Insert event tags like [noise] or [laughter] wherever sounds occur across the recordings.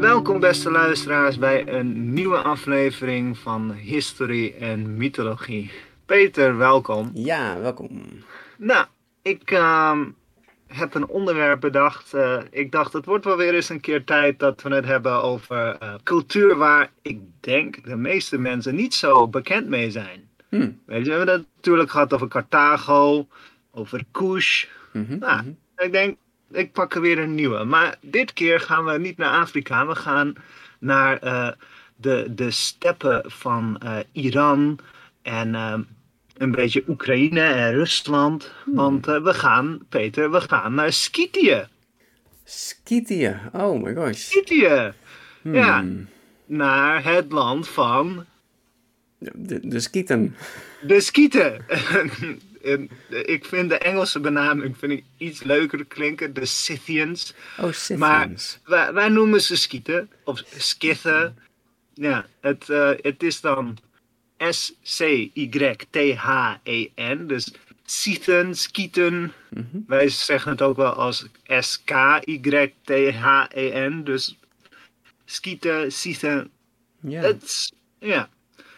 Welkom beste luisteraars bij een nieuwe aflevering van History en Mythologie. Peter, welkom. Ja, welkom. Nou, ik ehm, heb een onderwerp bedacht. Eh, ik dacht, het wordt wel weer eens een keer tijd dat we het hebben over eh, cultuur waar ik denk de meeste mensen niet zo bekend mee zijn. Hm. Weet je, we hebben het natuurlijk gehad over Carthago, over Kush. Mhm, Nou, mhm. ik denk, ik pak er weer een nieuwe. Maar dit keer gaan we niet naar Afrika. We gaan naar eh, de, de steppen van eh, Iran en eh, een beetje Oekraïne en Rusland. Want eh, we gaan, Peter, we gaan naar Skythië. Skythië. Oh my gosh. Skythië! Ja, Hmm. naar het land van De, de Skieten. de Skythen. [laughs] En ik vind de Engelse benaming vind ik iets leuker klinken, de Scythians. Oh, Scythians. Maar wij, wij noemen ze Skieten of Skithen. Ja, het, eh, het is dan S-C-Y-T-H-E-N. Dus Scythen, Skieten. Mhm. Wij zeggen het ook wel als S-K-Y-T-H-E-N. Dus Skieten, Scythen. Ja, Ja,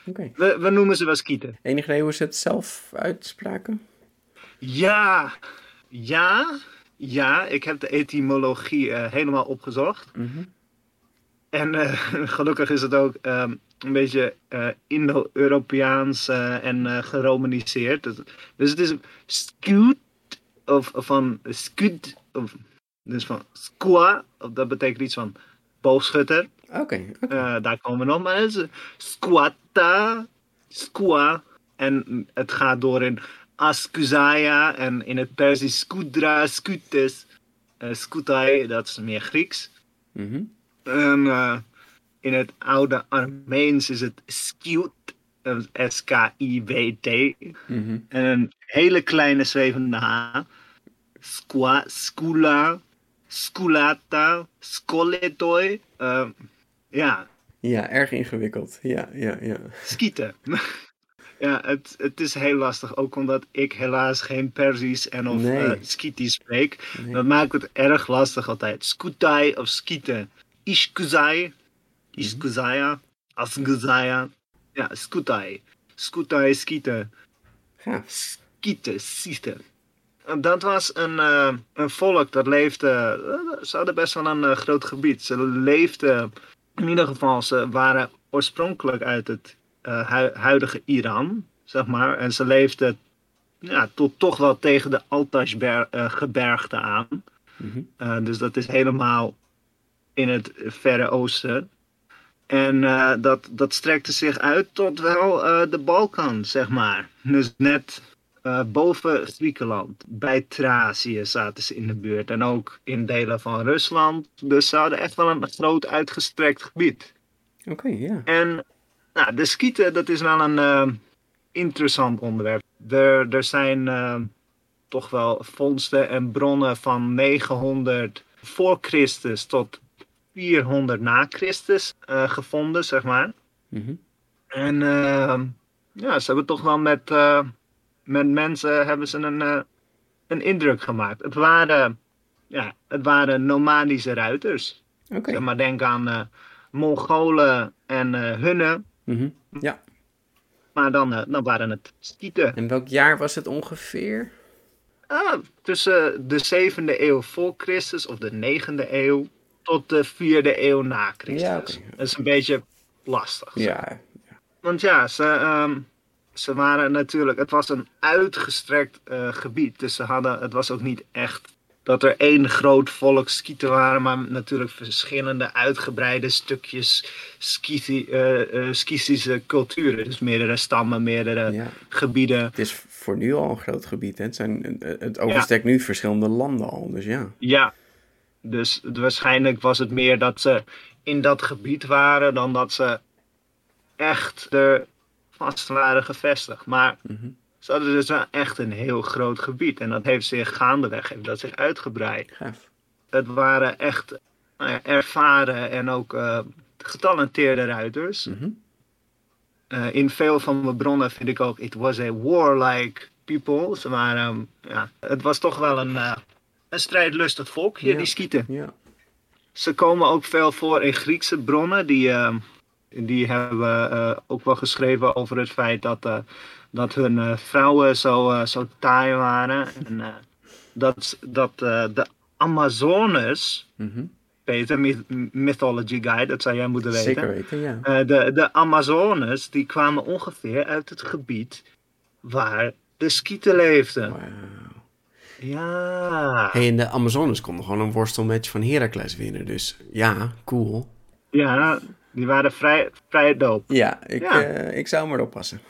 we, we noemen ze wel Skieten. Enig idee hoe ze het zelf uitspraken? Ja, ja, ja. Ik heb de etymologie eh, helemaal opgezocht. Mhm. En eh, [laughs] gelukkig is het ook ehm, een beetje eh, Indo-Europeaans en geromaniseerd. Dus, dus het is skut of, of van skud, of, dus van squa, of dat betekent iets van boogschutter. Oké. Eh, daar komen we nog, maar is squatta, squa. En het gaat door in Askuzaya en in het Persisch skudra, skutes, uh, skutai, dat is meer Grieks. Mhm. En eh, in het oude Armeens is het skut, eh, S-K-I-W-T. Mhm. En een hele kleine zwevende H. Squa, skula, skulata, skoletoi. Eh, ja, Ja, erg ingewikkeld. Ja, ja, ja. skieten. [laughs] ja, het, het is heel lastig. Ook omdat ik helaas geen Persisch en of Nee. eh, Skitisch spreek. Nee. Dat maakt het erg lastig altijd. Skutai of skieten. Ishkuzai. Ishkuzaya. Asguzaya. Ja, skutai. Skutai, skieten. Gaaf. Skieten, skieten. En Dat was een, eh, een volk dat leefde. eh, ze hadden best wel een groot gebied. Ze leefden. In ieder geval, ze waren oorspronkelijk uit het eh, hu- huidige Iran, zeg maar. En ze leefden ja, tot toch wel tegen de Altaj-gebergte aan. Mhm. Eh, dus dat is helemaal in het Verre Oosten. En eh, dat, dat strekte zich uit tot wel eh, de Balkan, zeg maar. Dus net eh, boven Griekenland, bij Thracië zaten ze in de buurt. En ook in delen van Rusland. Dus ze hadden echt wel een groot uitgestrekt gebied. Oké, ja. En nou, de skieten, dat is wel een eh, interessant onderwerp. Er, er zijn eh, toch wel vondsten en bronnen van 900 voor Christus tot 400 na Christus gevonden, zeg maar. Mhm. En ja, ze hebben toch wel met, met mensen hebben ze een, eh, een indruk gemaakt. Het waren, ja, het waren nomadische ruiters. Zeg maar denk aan eh, Mongolen en eh Hunnen. Mhm. Ja. Maar dan, dan waren het Skieten. En welk jaar was het ongeveer? Ah, tussen de 7e eeuw voor Christus of de 9e eeuw tot de 4e eeuw na Christus. Ja. Dat is een beetje lastig. Ja. Want ja, ze, ehm, ze waren natuurlijk, het was een uitgestrekt eh, gebied. Dus ze hadden, het was ook niet echt dat er één groot volk skieten waren, maar natuurlijk verschillende uitgebreide stukjes Scythi- eh, eh, culturen. Dus meerdere stammen, meerdere Ja. gebieden. Het is voor nu al een groot gebied. Hè? Het, zijn, het overstekt nu verschillende landen al. Dus ja. Ja, dus waarschijnlijk was het meer dat ze in dat gebied waren dan dat ze echt vast waren gevestigd. Maar Mhm. ze hadden dus wel echt een heel groot gebied en dat heeft zich gaandeweg heeft dat zich uitgebreid. Gaaf. Het waren echt ja, ervaren en ook eh, getalenteerde ruiters. Mhm. Eh, in veel van mijn bronnen vind ik ook, it was a warlike people. Ze waren, ehm, ja, het was toch wel een, eh, een strijdlustig volkje, Ja. die skieten. Ja. Ze komen ook veel voor in Griekse bronnen. Die, ehm, die hebben eh, ook wel geschreven over het feit dat, eh, dat hun eh, vrouwen zo, zo taai waren. En dat, dat de Amazones, Mhm. Peter, myth- Mythology Guide, dat zou jij moeten weten. Zeker weten, ja. De, de Amazones die kwamen ongeveer uit het gebied waar de skieten leefden. Wauw. Ja, Hey, en de Amazones konden gewoon een worstelmatch van Heracles winnen. Dus ja, cool. ja, die waren vrij, vrij doop. Ja, ik, Ja. eh, ik zou maar oppassen.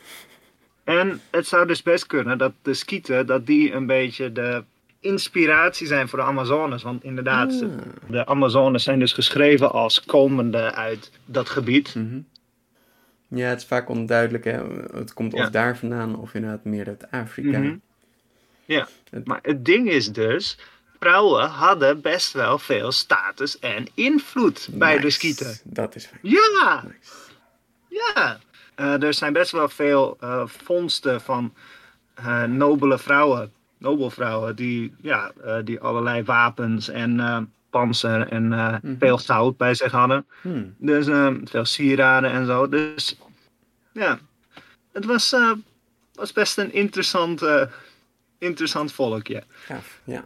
En het zou dus best kunnen dat de skieten, dat die een beetje de inspiratie zijn voor de Amazones. Want inderdaad, Ah. de Amazones zijn dus geschreven als komende uit dat gebied. Mhm. Ja, het is vaak onduidelijk. Hè? Het komt Ja. of daar vandaan of inderdaad meer uit Afrika. Mhm. Ja, Het- maar het ding is dus, vrouwen hadden best wel veel status en invloed bij de skieten. Dat is fijn. Ja, Nice. ja. Eh, er zijn best wel veel eh, vondsten van eh, nobele vrouwen, nobelvrouwen, die, ja, die allerlei wapens en panzer en Mhm. veel goud bij zich hadden. Hmm. Dus veel sieraden en zo. Dus ja, het was, was best een interessant, interessant volkje. Gaaf, ja.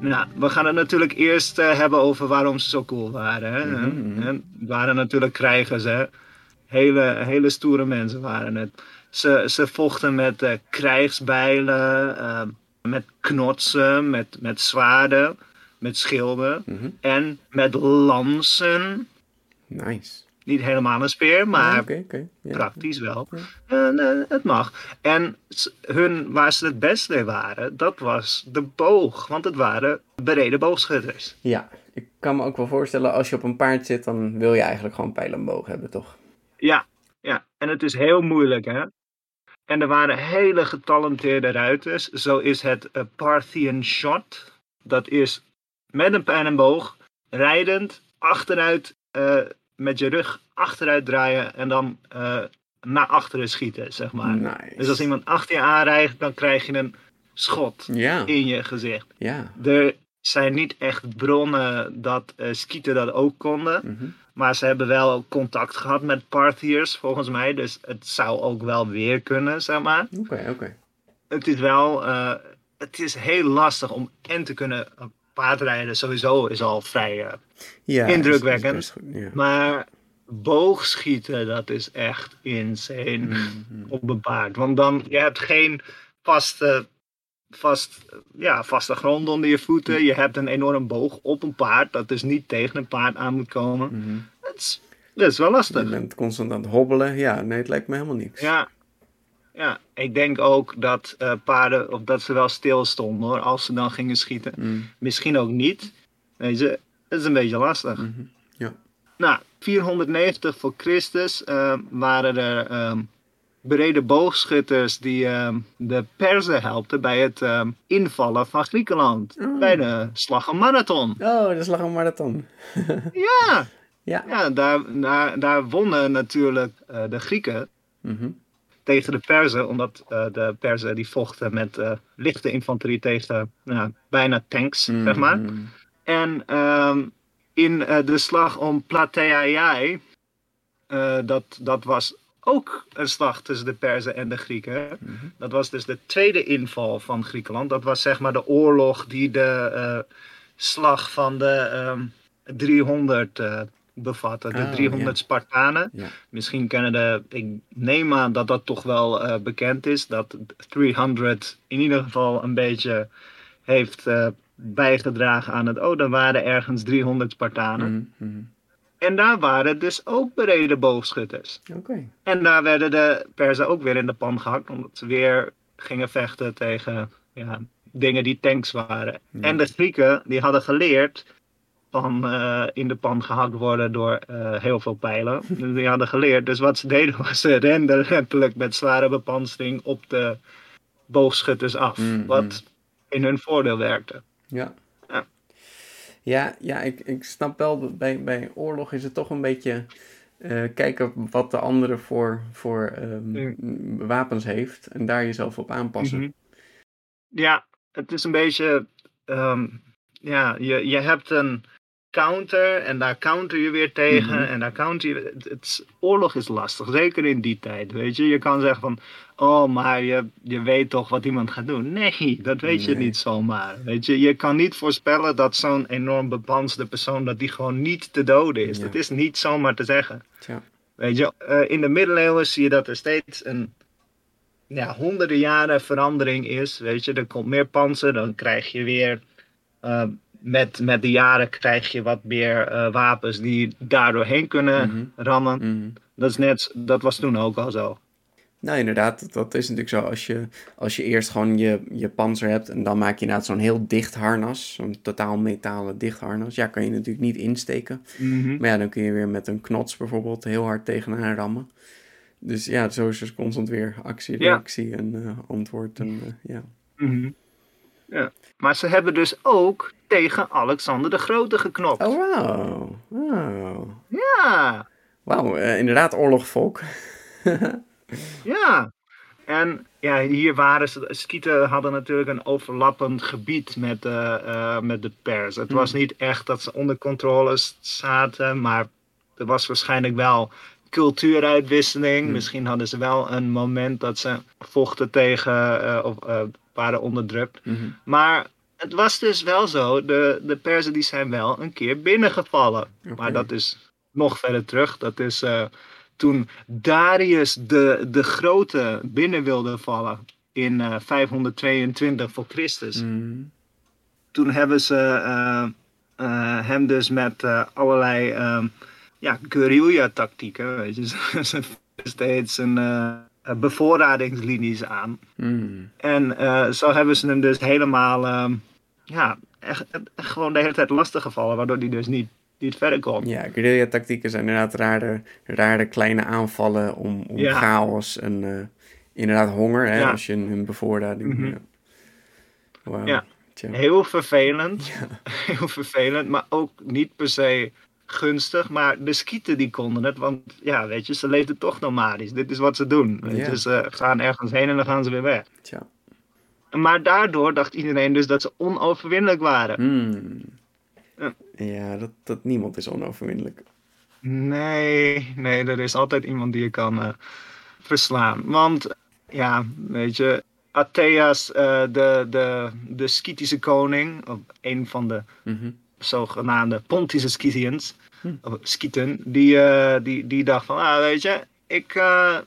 Nou, we gaan het natuurlijk eerst eh, hebben over waarom ze zo cool waren. Hè? Mhm, mhm. En het waren natuurlijk krijgers, hè. Hele, hele stoere mensen waren het. Ze, ze vochten met eh, krijgsbijlen, eh, met knotsen, met, met zwaarden, met schilden Mhm. en met lansen. Nice. Niet helemaal een speer, maar Ja, praktisch wel. Ja. Eh, het mag. En hun, waar ze het best mee waren, dat was de boog. Want het waren bereden boogschutters. Ja, ik kan me ook wel voorstellen, als je op een paard zit, dan wil je eigenlijk gewoon pijl en boog hebben, toch? Ja, ja. En het is heel moeilijk, hè. En er waren hele getalenteerde ruiters. Zo is het eh, Parthian Shot. Dat is met een pijl en boog, rijdend, achteruit, eh, met je rug achteruit draaien en dan eh, naar achteren schieten, zeg maar. Nice. Dus als iemand achter je aanrijdt, dan krijg je een schot Ja, in je gezicht. ja. Er zijn niet echt bronnen dat eh skieten dat ook konden. Mhm. Maar ze hebben wel contact gehad met Parthiërs, volgens mij. Dus het zou ook wel weer kunnen, zeg maar. Oké, oké. Het is wel... eh, het is heel lastig om en te kunnen paardrijden. Sowieso is al vrij... eh, Ja, Indrukwekkend. is best goed, ja. maar boogschieten, dat is echt insane Mhm. op een paard. Want dan, je hebt geen vaste, vast, ja, vaste grond onder je voeten. Je hebt een enorm boog op een paard, dat dus niet tegen een paard aan moet komen. Mhm. Dat is, dat is wel Je lastig. bent constant aan het hobbelen. Ja, nee, het lijkt me helemaal niks. Ja. Ja, ik denk ook dat eh, paarden, of dat ze wel stil stonden hoor, als ze dan gingen schieten. Mm, Misschien ook niet. Weet je, het is een beetje lastig. mhm. Ja. Nou, 490 voor Christus eh, waren er ehm bereden boogschutters die ehm, de Perzen helpten bij het ehm, invallen van Griekenland. Oh. Bij de slag om Marathon. Oh, dat is lag een marathon. [laughs] Ja, Ja. ja daar, daar, daar wonnen natuurlijk eh, de Grieken Mhm. Tegen de Perzen, omdat eh, de Perzen die vochten met eh, lichte infanterie tegen nou, bijna tanks, zeg maar. Mhm. En ehm, in eh, de slag om Plataiai, eh, dat, dat was ook een slag tussen de Perzen en de Grieken. Mhm. Dat was dus de tweede inval van Griekenland. Dat was zeg maar de oorlog die de slag van de ehm 300, eh, bevatte. De Oh, 300 ja. Spartanen. Ja. Misschien kennen de, ik neem aan dat dat toch wel eh, bekend is. Dat 300 in ieder geval een beetje heeft eh, bijgedragen aan het, oh, dan waren ergens 300 Spartanen. Mhm, mhm. En daar waren dus ook bereden boogschutters. Oké. En daar werden de Perzen ook weer in de pan gehakt, omdat ze weer gingen vechten tegen ja, dingen die tanks waren. Ja. En de Grieken, die hadden geleerd van eh, in de pan gehakt worden door eh, heel veel pijlen. Dus die hadden geleerd. Dus wat ze deden was, ze renden letterlijk met zware bepansering op de boogschutters af. Mhm. Wat in hun voordeel werkte. Ja. Ja. Ja, ja ik, ik snap wel bij, bij oorlog is het toch een beetje eh, kijken wat de andere voor, voor ehm, Mm. wapens heeft en daar jezelf op aanpassen. Mhm. Ja, het is een beetje. ehm, ja, je, je hebt een counter en daar counter je weer tegen Mhm. en daar counter je. Het, oorlog is lastig, zeker in die tijd. Weet je, je kan zeggen van. Oh, maar je, je weet toch wat iemand gaat doen. Nee, dat weet je niet zomaar. Weet je, je kan niet voorspellen dat zo'n enorm bepansde persoon. dat die gewoon niet te doden is. Ja. Dat is niet zomaar te zeggen. Tja. Weet je, eh, in de middeleeuwen zie je dat er steeds een ja, honderden jaren verandering is. Weet je, er komt meer panzer, dan krijg je weer. eh, met, met de jaren krijg je wat meer eh, wapens die daar doorheen kunnen Mhm. rammen. Mhm. Dat, is net, dat was toen ook al zo. Nou, inderdaad, dat, dat is natuurlijk zo. Als je, als je eerst gewoon je, je panzer hebt en dan maak je inderdaad zo'n heel dicht harnas, zo'n totaal metalen dicht harnas, ja, kan je natuurlijk niet insteken. Maar ja, dan kun je weer met een knots bijvoorbeeld heel hard tegenaan rammen. Dus ja, zo is dus constant weer actie, Ja. reactie en eh, antwoord. En, eh, ja. Mhm. ja. Maar ze hebben dus ook tegen Alexander de Grote geknopt. Oh, wauw. Wow. Ja, Wauw, eh, inderdaad oorlogvolk. [laughs] ja. En ja, hier waren ze, Skieten hadden natuurlijk een overlappend gebied met, eh, eh, met de pers. Het was niet echt dat ze onder controle zaten, maar er was waarschijnlijk wel cultuuruitwisseling. Misschien hadden ze wel een moment dat ze vochten tegen eh, of eh, waren onderdrukt. Mhm. Maar het was dus wel zo, de, de Perzen die zijn wel een keer binnengevallen. Maar dat is nog verder terug. Dat is eh, toen Darius de, de Grote binnen wilde vallen in eh, 522 voor Christus. Mhm. Toen hebben ze hem dus met allerlei ehm, ja, guerrilla-tactieken, weet je, [laughs] ze steeds een eh, bevoorradingslinies aan. Mhm. En eh, zo hebben ze hem dus helemaal, ehm, ja, echt, echt gewoon de hele tijd lastig gevallen, waardoor hij dus niet, niet verder kon. Ja, guerrilla-tactieken zijn inderdaad rare, rare kleine aanvallen om, om Ja. chaos en eh, inderdaad honger, hè, Ja. als je hun bevoorrading... Mhm. ja. Wauw. Ja. Heel vervelend, [laughs] heel vervelend, maar ook niet per se gunstig. Maar de skieten die konden het, want ja, weet je, ze leefden toch nomadisch. Dit is wat ze doen. Weet je, ze gaan ergens heen en dan gaan ze weer weg. Tja. Maar daardoor dacht iedereen dus dat ze onoverwinnelijk waren. Hmm. Ja. Ja, dat, dat niemand is onoverwinnelijk. Nee, nee, er is altijd iemand die je kan eh, verslaan. Want, ja, weet je, Atheas, eh, de, de, de Skytische koning, of een van de Mhm. Zogenaamde Pontische Scythians, Hm. of die, eh, die, die dacht van, ah, weet je, ik, eh,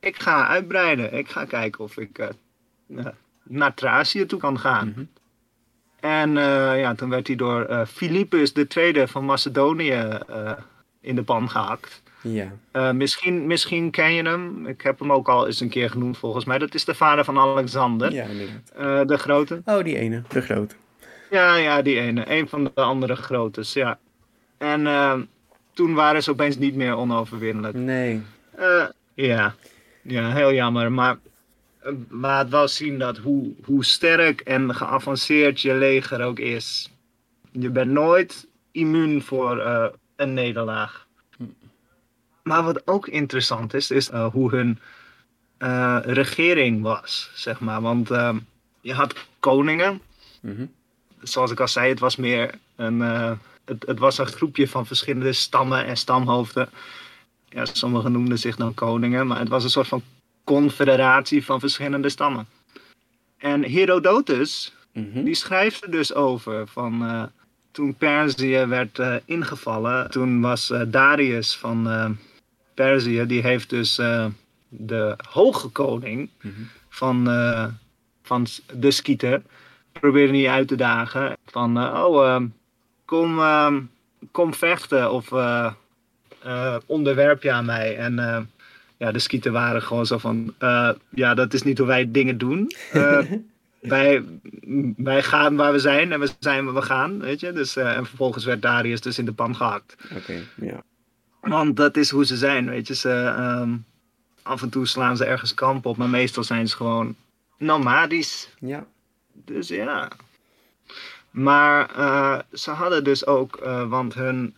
ik ga uitbreiden. Ik ga kijken of ik eh, naar Thracië toe kan gaan. Mhm. En ja, toen werd hij door Philippus II van Macedonië in de pan gehakt. Ja. Misschien, misschien ken je hem. Ik heb hem ook al eens een keer genoemd volgens mij. Dat is de vader van Alexander, ja, de grote. Oh, die ene, de grote. Ja, ja, die ene. Een van de andere grotes, ja. En eh, toen waren ze opeens niet meer onoverwinnelijk. Nee. Eh, ja. ja, heel jammer. Maar eh, laat wel zien dat hoe, hoe sterk en geavanceerd je leger ook is. Je bent nooit immuun voor eh, een nederlaag. Maar wat ook interessant is, is eh, hoe hun eh, regering was, zeg maar. Want eh, je had koningen, Mhm. Zoals ik al zei, het was meer een, eh, het, het was een groepje van verschillende stammen en stamhoofden. Ja, sommigen noemden zich dan koningen, maar het was een soort van confederatie van verschillende stammen. En Herodotus, Mhm. die schrijft er dus over van eh, toen Perzië werd uh, ingevallen, toen was Darius van Perzië, die heeft dus de hoge koning mm -hmm. van, van de Skieten, probeerde niet uit te dagen. Van, oh, kom, kom vechten of onderwerp je aan mij. En ja, de Skieten waren gewoon zo van, ja, dat is niet hoe wij dingen doen. [laughs] wij, wij gaan waar we zijn en we zijn waar we gaan, weet je. Dus, uh, en vervolgens werd Darius dus in de pan gehakt. Oké, ja. Want dat is hoe ze zijn, weet je. Ze, um, af en toe slaan ze ergens kamp op, maar meestal zijn ze gewoon nomadisch. Ja. Dus ja. Maar uh, ze hadden dus ook, uh, want hun,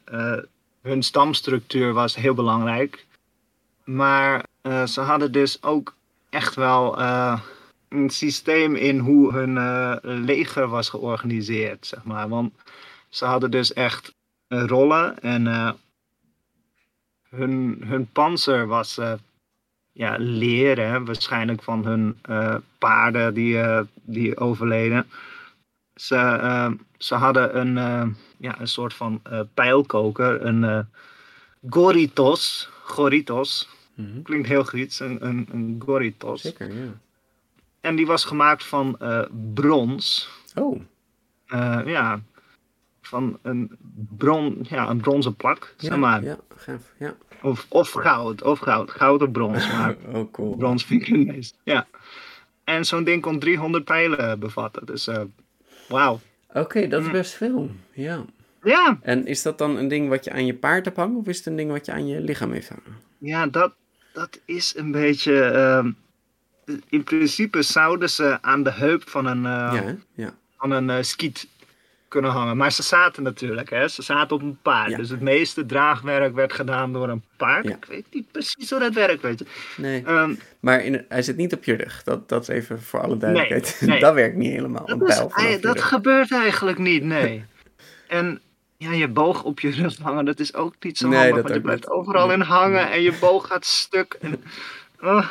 hun stamstructuur was heel belangrijk. Maar ze hadden dus ook echt wel een systeem in hoe hun leger was georganiseerd, zeg maar. Want ze hadden dus echt rollen en hun, hun panzer was ja, leren, waarschijnlijk van hun paarden die, die overleden. Ze, ze hadden een, ja, een soort van pijlkoker, een goritos. Goritos. Mm -hmm. Klinkt heel Grieks, een, een, een goritos. Zeker, ja. En die was gemaakt van brons. Oh. Ja, van een, bron, ja, een bronzen plak, ja, zeg maar. Ja, gaaf, ja. Of, of goud, of goud. Goud of brons, [laughs] maar oh, cool. brons vind ik het meest. Ja. En zo'n ding kon 300 pijlen bevatten, dus uh, wauw. Oké, okay, dat is best veel, ja. Ja. En is dat dan een ding wat je aan je paard hebt hangen, of is het een ding wat je aan je lichaam heeft hangen? Ja, dat, dat is een beetje... Uh, in principe zouden ze aan de heup van een, uh, ja, ja. Van een uh, skiet kunnen hangen. Maar ze zaten natuurlijk, hè? ze zaten op een paard. Ja. Dus het meeste draagwerk werd gedaan door een paard. Ik weet niet precies hoe dat werkt, weet je. Nee, um, maar in, hij zit niet op je rug. Dat, dat is even voor alle duidelijkheid. Nee, [laughs] nee. dat werkt niet helemaal. Dat, is, dat gebeurt eigenlijk niet, nee. [laughs] en ja, je boog op je rug hangen, dat is ook niet zo Nee, handig. Want je blijft niet. overal in hangen en je boog gaat stuk. En, oh.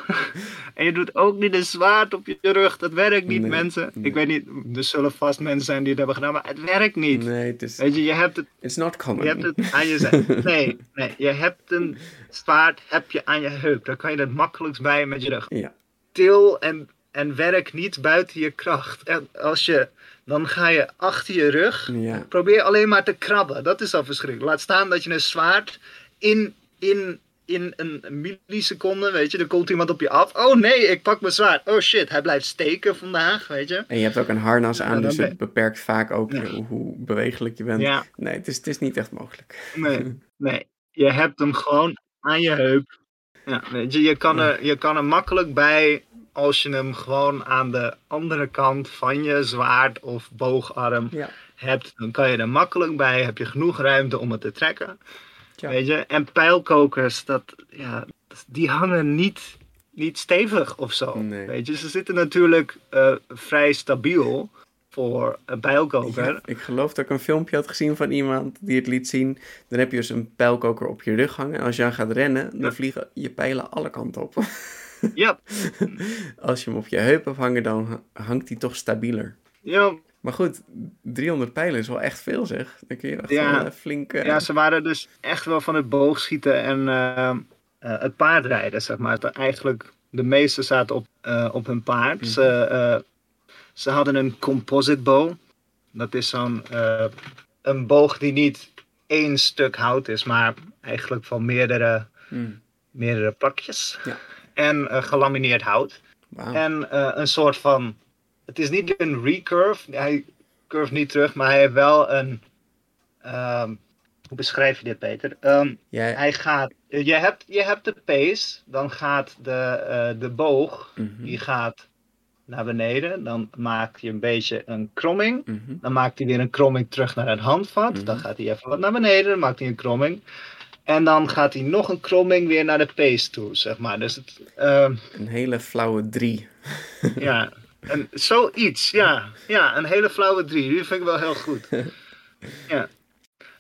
en je doet ook niet een zwaard op je rug. Dat werkt niet, Nee, mensen. nee. Ik weet niet, er zullen vast mensen zijn die het hebben gedaan, maar het werkt niet. Nee, het is... Weet je, je hebt het, It's not common. je hebt het aan je. [laughs] Nee, nee, je hebt een zwaard heb je aan je heup. Daar kan je het makkelijkst bij met je rug. Ja. Til en, en werk niet buiten je kracht. En als je, dan ga je achter je rug. Ja. Probeer alleen maar te krabben. Dat is al verschrikkelijk. Laat staan dat je een zwaard in, in, in een milliseconde, weet je, er komt iemand op je af. Oh nee, ik pak mijn zwaard. Oh shit, hij blijft steken vandaag, weet je. En je hebt ook een harnas aan, Ja, dus ben- het beperkt vaak ook Ja. hoe, bewegelijk je bent. Ja. Nee, het is, het is niet echt mogelijk. Nee, [laughs] nee. Je hebt hem gewoon aan je heup. Ja, weet je, je kan, er, je kan er makkelijk bij als je hem gewoon aan de andere kant van je zwaard of boogarm Ja. hebt. Dan kan je er makkelijk bij, heb je genoeg ruimte om het te trekken. Tja. Weet je, en pijlkokers, dat, ja, die hangen niet, niet stevig of zo. Nee. Weet je, ze zitten natuurlijk eh, vrij stabiel voor een pijlkoker. Ja, ik geloof dat ik een filmpje had gezien van iemand die het liet zien. Dan heb je dus een pijlkoker op je rug hangen. En als je aan gaat rennen, dan Ja. vliegen je pijlen alle kanten op. Ja, [laughs] Als je hem op je heup hebt hangen, dan ha- hangt hij toch stabieler. ja, Maar goed, 300 pijlen is wel echt veel zeg. Dan kun je echt Ja. wel eh, flink... eh, Ja, ze waren dus echt wel van het boogschieten en eh, eh, het paardrijden, zeg maar. Eigenlijk, de meeste zaten op, op hun paard. Ze, eh, ze hadden een composite bow. Dat is zo'n een boog die niet één stuk hout is, maar eigenlijk van meerdere, hmm, meerdere plakjes. Ja. En gelamineerd hout. En een soort van. Het is niet een recurve. Hij curve niet terug, maar hij heeft wel een. ehm, hoe beschrijf je dit, Peter? Ehm, hij gaat. Je hebt, je hebt de pace, dan gaat de, eh, de boog. Mhm, Die gaat naar beneden. Dan maakt hij een beetje een kromming. mhm. Dan maakt hij weer een kromming terug naar het handvat. Mhm. Dan gaat hij even wat naar beneden. Dan maakt hij een kromming. En dan gaat hij nog een kromming weer naar de pace toe, zeg maar. Dus het, ehm, Een hele flauwe drie. ja, [laughs] en zoiets, ja. Ja, een hele flauwe drie. Die vind ik wel heel goed. [laughs] Ja.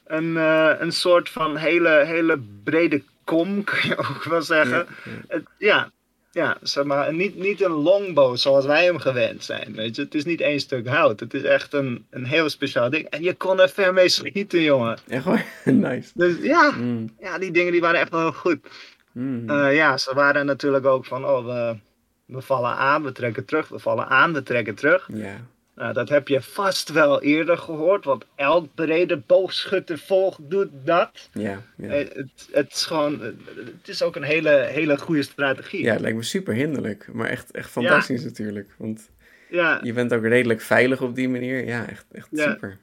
Een, eh, een soort van hele, hele brede kom, [laughs] kun je ook wel zeggen. Ja, ja. Het- ja. ja, zeg maar, niet, niet een longbow zoals wij hem gewend zijn. Weet je? Het is niet één stuk hout. Het is echt een, een heel speciaal ding. En je kon er ver mee schieten, jongen. Echt hoor, [laughs] nice. Dus ja, mm. ja, die dingen die waren echt wel heel goed. Mm. Uh, ja, ze waren natuurlijk ook van, oh, we, we vallen aan, we trekken terug, we vallen aan, we trekken terug. Ja. Nou, dat heb je vast wel eerder gehoord, want elk brede boogschutter volgt doet dat. Ja, ja. Eh, het, het, is gewoon, het is ook een hele, hele goede strategie. Ja, het lijkt me super hinderlijk, maar echt, echt fantastisch natuurlijk. Want ja. je bent ook redelijk veilig op die manier. Ja, echt, echt super.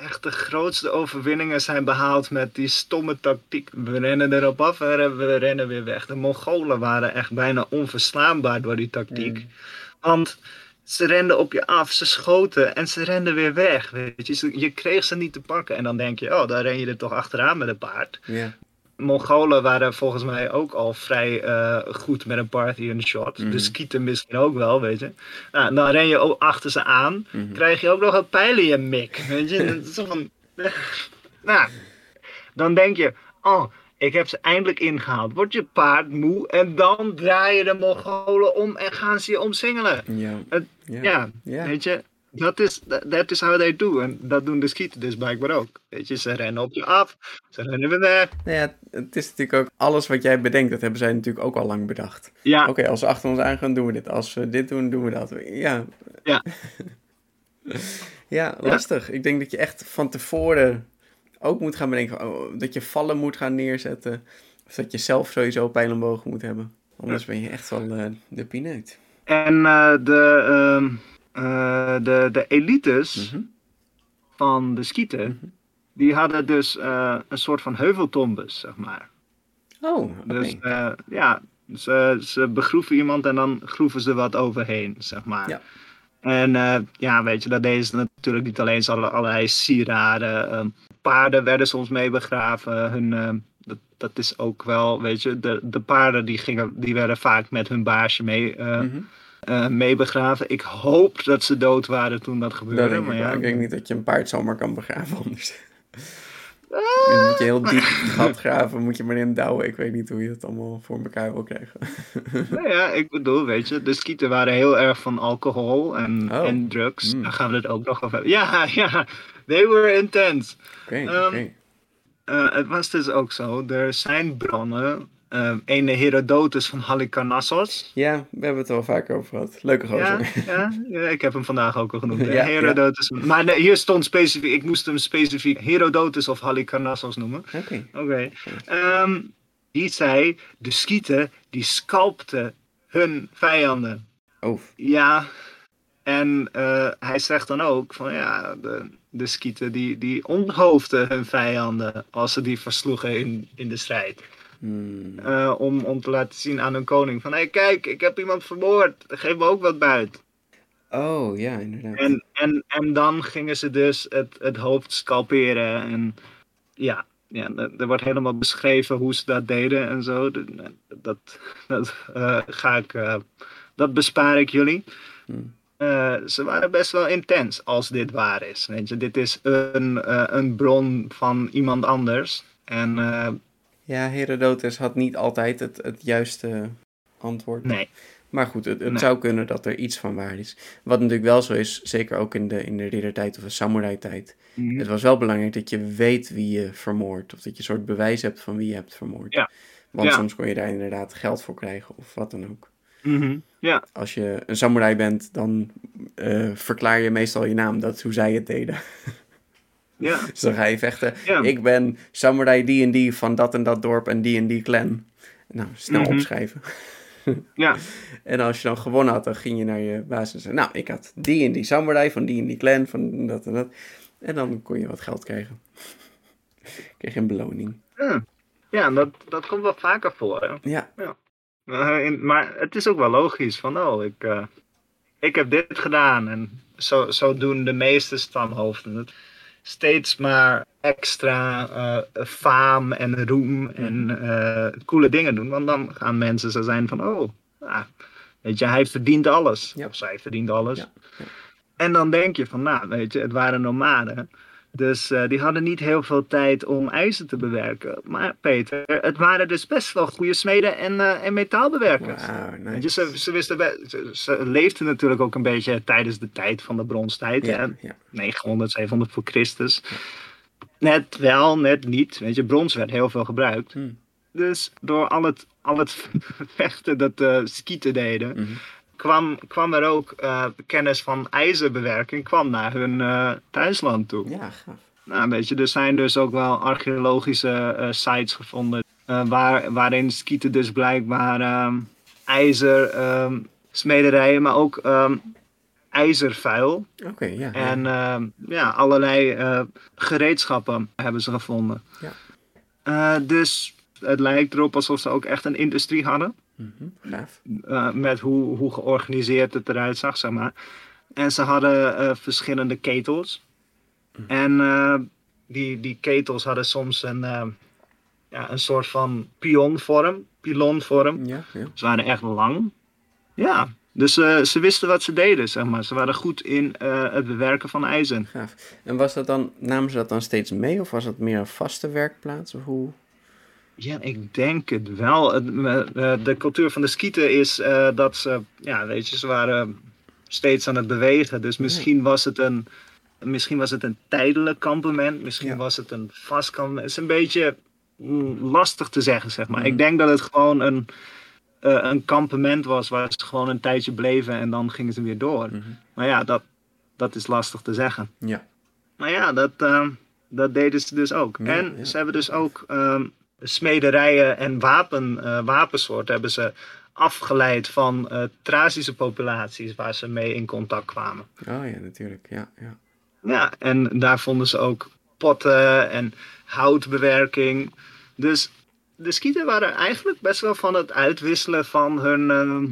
Echt de grootste overwinningen zijn behaald met die stomme tactiek. We rennen erop af en we rennen weer weg. De Mongolen waren echt bijna onverslaanbaar door die tactiek. Mm. Want ze renden op je af, ze schoten en ze renden weer weg. Weet je. je kreeg ze niet te pakken. En dan denk je, oh, daar ren je er toch achteraan met een paard. Mongolen waren volgens mij ook al vrij uh, goed met een Parthian shot. Mm. De skieten misschien ook wel, weet je. Nou, dan ren je ook achter ze aan. Mm Krijg je ook nog een pijl in je mik. Weet je. van, [laughs] nou, dan denk je, oh, ik heb ze eindelijk ingehaald. Word je paard moe en dan draaien de Mongolen om en gaan ze je omsingelen. Ja. ja. ja. weet je. Dat is, dat is how they do. En dat doen de skieten dus blijkbaar ook. Weet je, ze rennen op je af, ze rennen weer weg. Nou ja, het is natuurlijk ook alles wat jij bedenkt, dat hebben zij natuurlijk ook al lang bedacht. Ja. Oké, als ze achter ons aangaan, doen we dit. Als we dit doen, doen we dat. Ja. Ja. [laughs] ja, lastig. Ik denk dat je echt van tevoren ook moet gaan bedenken oh, dat je vallen moet gaan neerzetten. Of dat je zelf sowieso pijlenbogen moet hebben. Anders ben je echt wel uh, de pineut. En uh, de, uh, de, de elites mhm. van de skieten, mhm. die hadden dus een soort van heuveltombes, zeg maar. Oh, Dus ja, ze, ze begroeven iemand en dan groeven ze wat overheen, zeg maar. Ja. En ja, weet je, dat deden ze natuurlijk niet alleen. Ze hadden allerlei sieraden, ehm, paarden werden soms mee begraven. Hun, uh, dat, dat, is ook wel, weet je, de, de paarden die, gingen, die werden vaak met hun baasje mee, uh, mm mee begraven. Ik hoop dat ze dood waren toen dat gebeurde. Dat maar ja, ik denk niet dat je een paard zomaar kan begraven anders. [laughs] Dan moet je heel diep gat graven, moet je maar in douwen. Ik weet niet hoe je het allemaal voor elkaar wil krijgen. [laughs] nou ja, ik bedoel, weet je, de skieten waren heel erg van alcohol en, oh. en drugs. Mm. Daar gaan we het ook nog over hebben. Ja, [laughs] ja, they were intense. Oké, okay, ehm, eh, het was dus ook zo, er zijn bronnen uh, ene Herodotus van Halikarnassos. Ja, we hebben het er al vaker over gehad. Leuke gozer. Ja, ja, ik heb hem vandaag ook al genoemd. ja, Herodotus. Maar nee, hier stond specifiek, ik moest hem specifiek Herodotus of Halikarnassos noemen. Oké. Oké. Ehm, die zei, de skieten, die scalpten hun vijanden. Oh. Ja, en uh, hij zegt dan ook van ja, de, de skieten die, die onthoofden hun vijanden als ze die versloegen in, in de strijd. Hmm. Uh, om, om te laten zien aan hun koning van hé hey, kijk, ik heb iemand vermoord, geef me ook wat buiten. Oh ja, inderdaad. En, en, en dan gingen ze dus het, het hoofd scalperen en ja, ja, er wordt helemaal beschreven hoe ze dat deden en zo. Dat, dat, dat uh, ga ik, uh, dat bespaar ik jullie. Hmm. Uh, ze waren best wel intens als dit waar is. Weet je, dit is een, uh, een bron van iemand anders. En, uh, ja, Herodotus had niet altijd het, het juiste antwoord. Nee. Maar goed, het, het nee. zou kunnen dat er iets van waar is. Wat natuurlijk wel zo is, zeker ook in de, in de riddertijd of de samurai-tijd. Mm -hmm. Het was wel belangrijk dat je weet wie je vermoordt. Of dat je een soort bewijs hebt van wie je hebt vermoord. Ja. Want ja. soms kon je daar inderdaad geld voor krijgen of wat dan ook. Mm -hmm. ja. Als je een samurai bent, dan uh, verklaar je meestal je naam. Dat is hoe zij het deden. [laughs] Ja. [laughs] dus dan ga je vechten. Ja. Ik ben samurai die en die van dat en dat dorp en die en die clan. Nou, snel Mhm. mm -hmm. opschrijven. [laughs] ja. En als je dan gewonnen had, dan ging je naar je baas en zei... Nou, ik had die en die samurai van die en die clan, van dat en dat. En dan kon je wat geld krijgen. [laughs] Kreeg je een beloning. Ja, ja dat, dat komt wel vaker voor. Hè? Ja. ja. Uh, in, maar het is ook wel logisch van, oh, ik, uh, ik heb dit gedaan. En zo, zo doen de meeste stamhoofden het. Steeds maar extra uh, faam en roem en coole dingen doen. Want dan gaan mensen zo zijn van, oh, ah, weet je, hij verdient alles. Ja. Of zij verdient alles. Ja. Ja. En dan denk je van, nou, weet je, het waren nomaden. Dus uh, die hadden niet heel veel tijd om ijzer te bewerken. Maar Peter, het waren dus best wel goede smeden en, uh, en metaalbewerkers. Wow, nice. ze, ze, wisten ze, ze, leefden natuurlijk ook een beetje tijdens de tijd van de bronstijd. Ja. 900, 700 voor Christus. Net wel, net niet. Weet je, brons werd heel veel gebruikt. Hmm. Dus door al het, al het [laughs] vechten dat de skieten deden, Mhm. Kwam, kwam er ook eh, kennis van ijzerbewerking kwam naar hun eh, thuisland toe. Ja, gaaf. Nou, weet je, er zijn dus ook wel archeologische eh, sites gevonden waar, waarin skieten dus blijkbaar ehm, ijzer, ehm, smederijen, maar ook ehm, ijzervuil Oké, ja. ja. en ja, allerlei gereedschappen hebben ze gevonden. Ja. Dus het lijkt erop alsof ze ook echt een industrie hadden. Eh, met hoe, hoe georganiseerd het eruit zag, zeg maar. En ze hadden eh, verschillende ketels. En eh, die, die ketels hadden soms een, ja, een soort van pionvorm, pilonvorm. Ja, ja. Ze waren echt lang. Ja, dus ze wisten wat ze deden, zeg maar. Ze waren goed in het bewerken van ijzer. Gaaf. En was dat dan, namen ze dat dan steeds mee of was dat meer een vaste werkplaats? Of hoe? Ja, ik denk het wel. De cultuur van de skieten is eh, dat ze, ja, weet je, ze waren steeds aan het bewegen. Dus misschien was het een, misschien was het een tijdelijk kampement, misschien Ja. was het een vast kampement. Het is een beetje mm, lastig te zeggen, zeg maar. Mhm. Ik denk dat het gewoon een, eh, een kampement was waar ze gewoon een tijdje bleven en dan gingen ze weer door. Mhm. Maar ja, dat, dat is lastig te zeggen. Ja. Maar ja, dat, eh, dat deden ze dus ook. En ja. ze hebben dus ook ehm, smederijen en wapen, eh, wapensoorten hebben ze afgeleid van eh Trazische populaties waar ze mee in contact kwamen. Oh ja, natuurlijk. Ja, ja. Ja, en daar vonden ze ook potten en houtbewerking. Dus de skieten waren eigenlijk best wel van het uitwisselen van hun, ehm,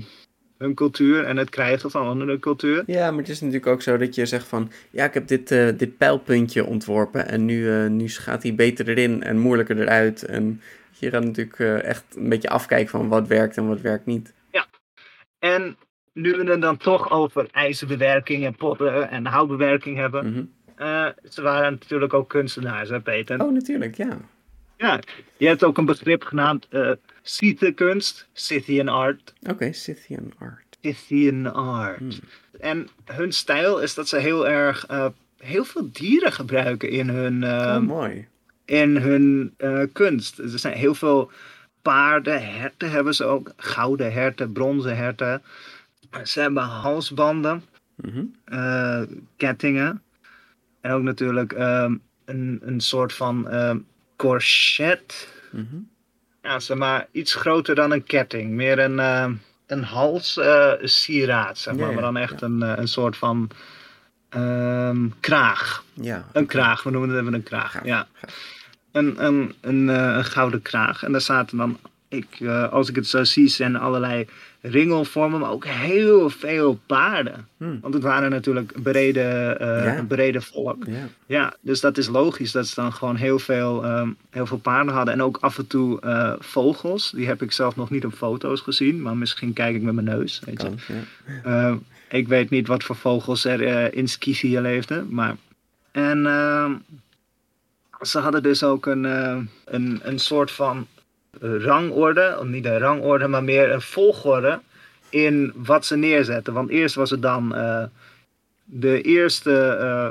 hun cultuur en het krijgen van hun cultuur. Ja, maar het is natuurlijk ook zo dat je zegt van... Ja, ik heb dit, eh, dit pijlpuntje ontworpen en nu, eh, nu gaat hij beter erin en moeilijker eruit. En je gaat natuurlijk eh, echt een beetje afkijken van wat werkt en wat werkt niet. En nu we het dan toch over ijzerbewerking en potten en houtbewerking hebben. Mhm. ze waren natuurlijk ook kunstenaars, hè Peter? Oh, natuurlijk, ja. Ja, je hebt ook een begrip genaamd Scythe-kunst, Scythian art. Oké, Scythian art. Scythian art. Hmm. En hun stijl is dat ze heel erg, eh, heel veel dieren gebruiken in hun, eh, oh, mooi. in hun eh, kunst. Er zijn heel veel paarden, herten hebben ze ook. Gouden herten, bronzen herten. Ze hebben halsbanden, Mhm. eh, kettingen. En ook natuurlijk ehm, een, een soort van ehm, corset. Mhm. Ja, zeg maar iets groter dan een ketting. Meer een, ehm, een halssieraad, zeg Ja, maar. ja, maar dan echt een, eh, een soort van ehm, kraag. Ja. Een kraag, we noemen het even een kraag. Gaaf, Ja. gaaf. Een, een, een, eh, een gouden kraag. En daar zaten dan, ik, eh, als ik het zo zie, zijn allerlei ringelvormen, maar ook heel veel paarden. Hmm. Want het waren natuurlijk brede, eh, Ja. brede volk. Ja. Ja, dus dat is logisch dat ze dan gewoon heel veel, ehm, heel veel paarden hadden. En ook af en toe eh, vogels. Die heb ik zelf nog niet op foto's gezien, maar misschien kijk ik met mijn neus. Weet je. Kan, ja. Eh, ik weet niet wat voor vogels er eh, in Scythië leefden, maar... En ehm, ze hadden dus ook een, een, een soort van rangorde, of niet een rangorde, maar meer een volgorde in wat ze neerzetten. Want eerst was het dan eh, de eerste eh,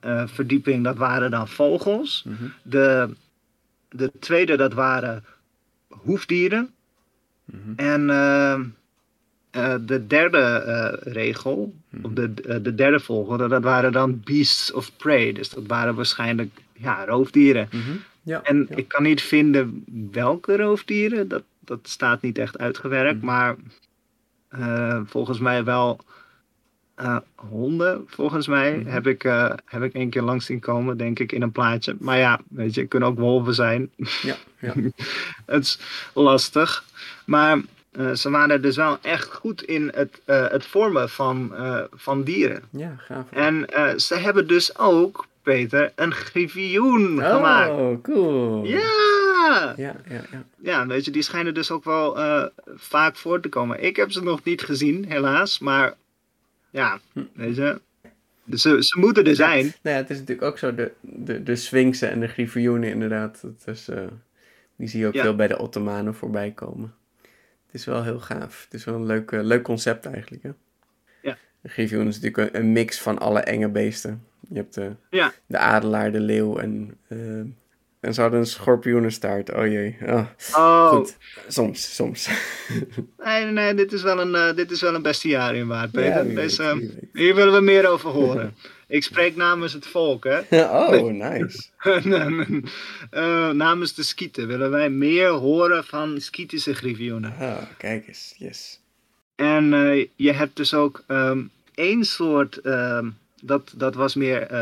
eh, verdieping, dat waren dan vogels. Mhm. De, de tweede, dat waren hoefdieren. Mhm. En de derde regel, of de, de derde volgorde, dat waren dan beasts of prey. Dus dat waren waarschijnlijk ja, roofdieren. Ja. En ja. ik kan niet vinden welke roofdieren, dat, dat staat niet echt uitgewerkt, Mhm. maar eh, volgens mij wel eh, honden, volgens mij, Mhm. heb, ik, eh, heb ik één keer langs zien komen, denk ik, in een plaatje. Maar ja, weet je, het kunnen ook wolven zijn. Ja, ja. [laughs] het is lastig. Maar ze waren dus wel echt goed in het, het vormen van, van dieren. ja, gaaf. En ze hebben dus ook, Peter, een griffioen gemaakt. Oh, cool. Ja! Ja, ja, ja. Ja, weet je, die schijnen dus ook wel eh, vaak voor te komen. Ik heb ze nog niet gezien, helaas. Maar ja, Hm. weet je, Ze, ze moeten er zijn. Nou ja, het is natuurlijk ook zo, de, de, de Sphinxen en de Griffioenen inderdaad. Dat is, uh, die zie je ook veel bij de Ottomanen voorbij komen. Het is wel heel gaaf. Het is wel een leuk, uh, leuk concept eigenlijk, hè? Ja. De Griffioen is natuurlijk een, een, mix van alle enge beesten. Je hebt de, ja. de adelaar, de leeuw en... Uh, en ze hadden een schorpioenenstaart. Oh jee. Oh. oh. Goed. Soms, soms. [laughs] nee, nee, dit is wel een, uh, dit is wel een bestiarium waard, Peter. Ja, dus, hier willen we meer over horen. Ik spreek namens het volk, hè. [laughs] oh, nice. [laughs] uh, namens de skieten willen wij meer horen van skitische griffioenen. Ah, kijk eens, yes. En je hebt dus ook um, één soort... Um, dat, dat was meer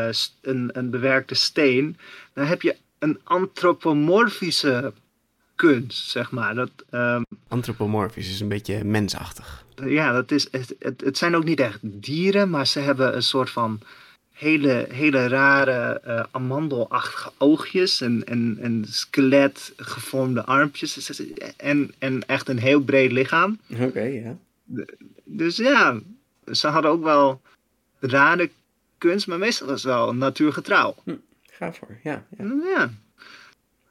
een, een bewerkte steen. Dan heb je een antropomorfische kunst, zeg maar. Dat, um, Antropomorfisch is een beetje mensachtig. Ja, dat is, het, het, het, zijn ook niet echt dieren, maar ze hebben een soort van hele, hele rare uh, amandelachtige oogjes en, en, en skelet gevormde armpjes en, en echt een heel breed lichaam. Oké, okay, ja. Dus ja, ze hadden ook wel rare kunst, maar meestal was het wel natuurgetrouw. Hm. Ga voor, ja. Ja. ja.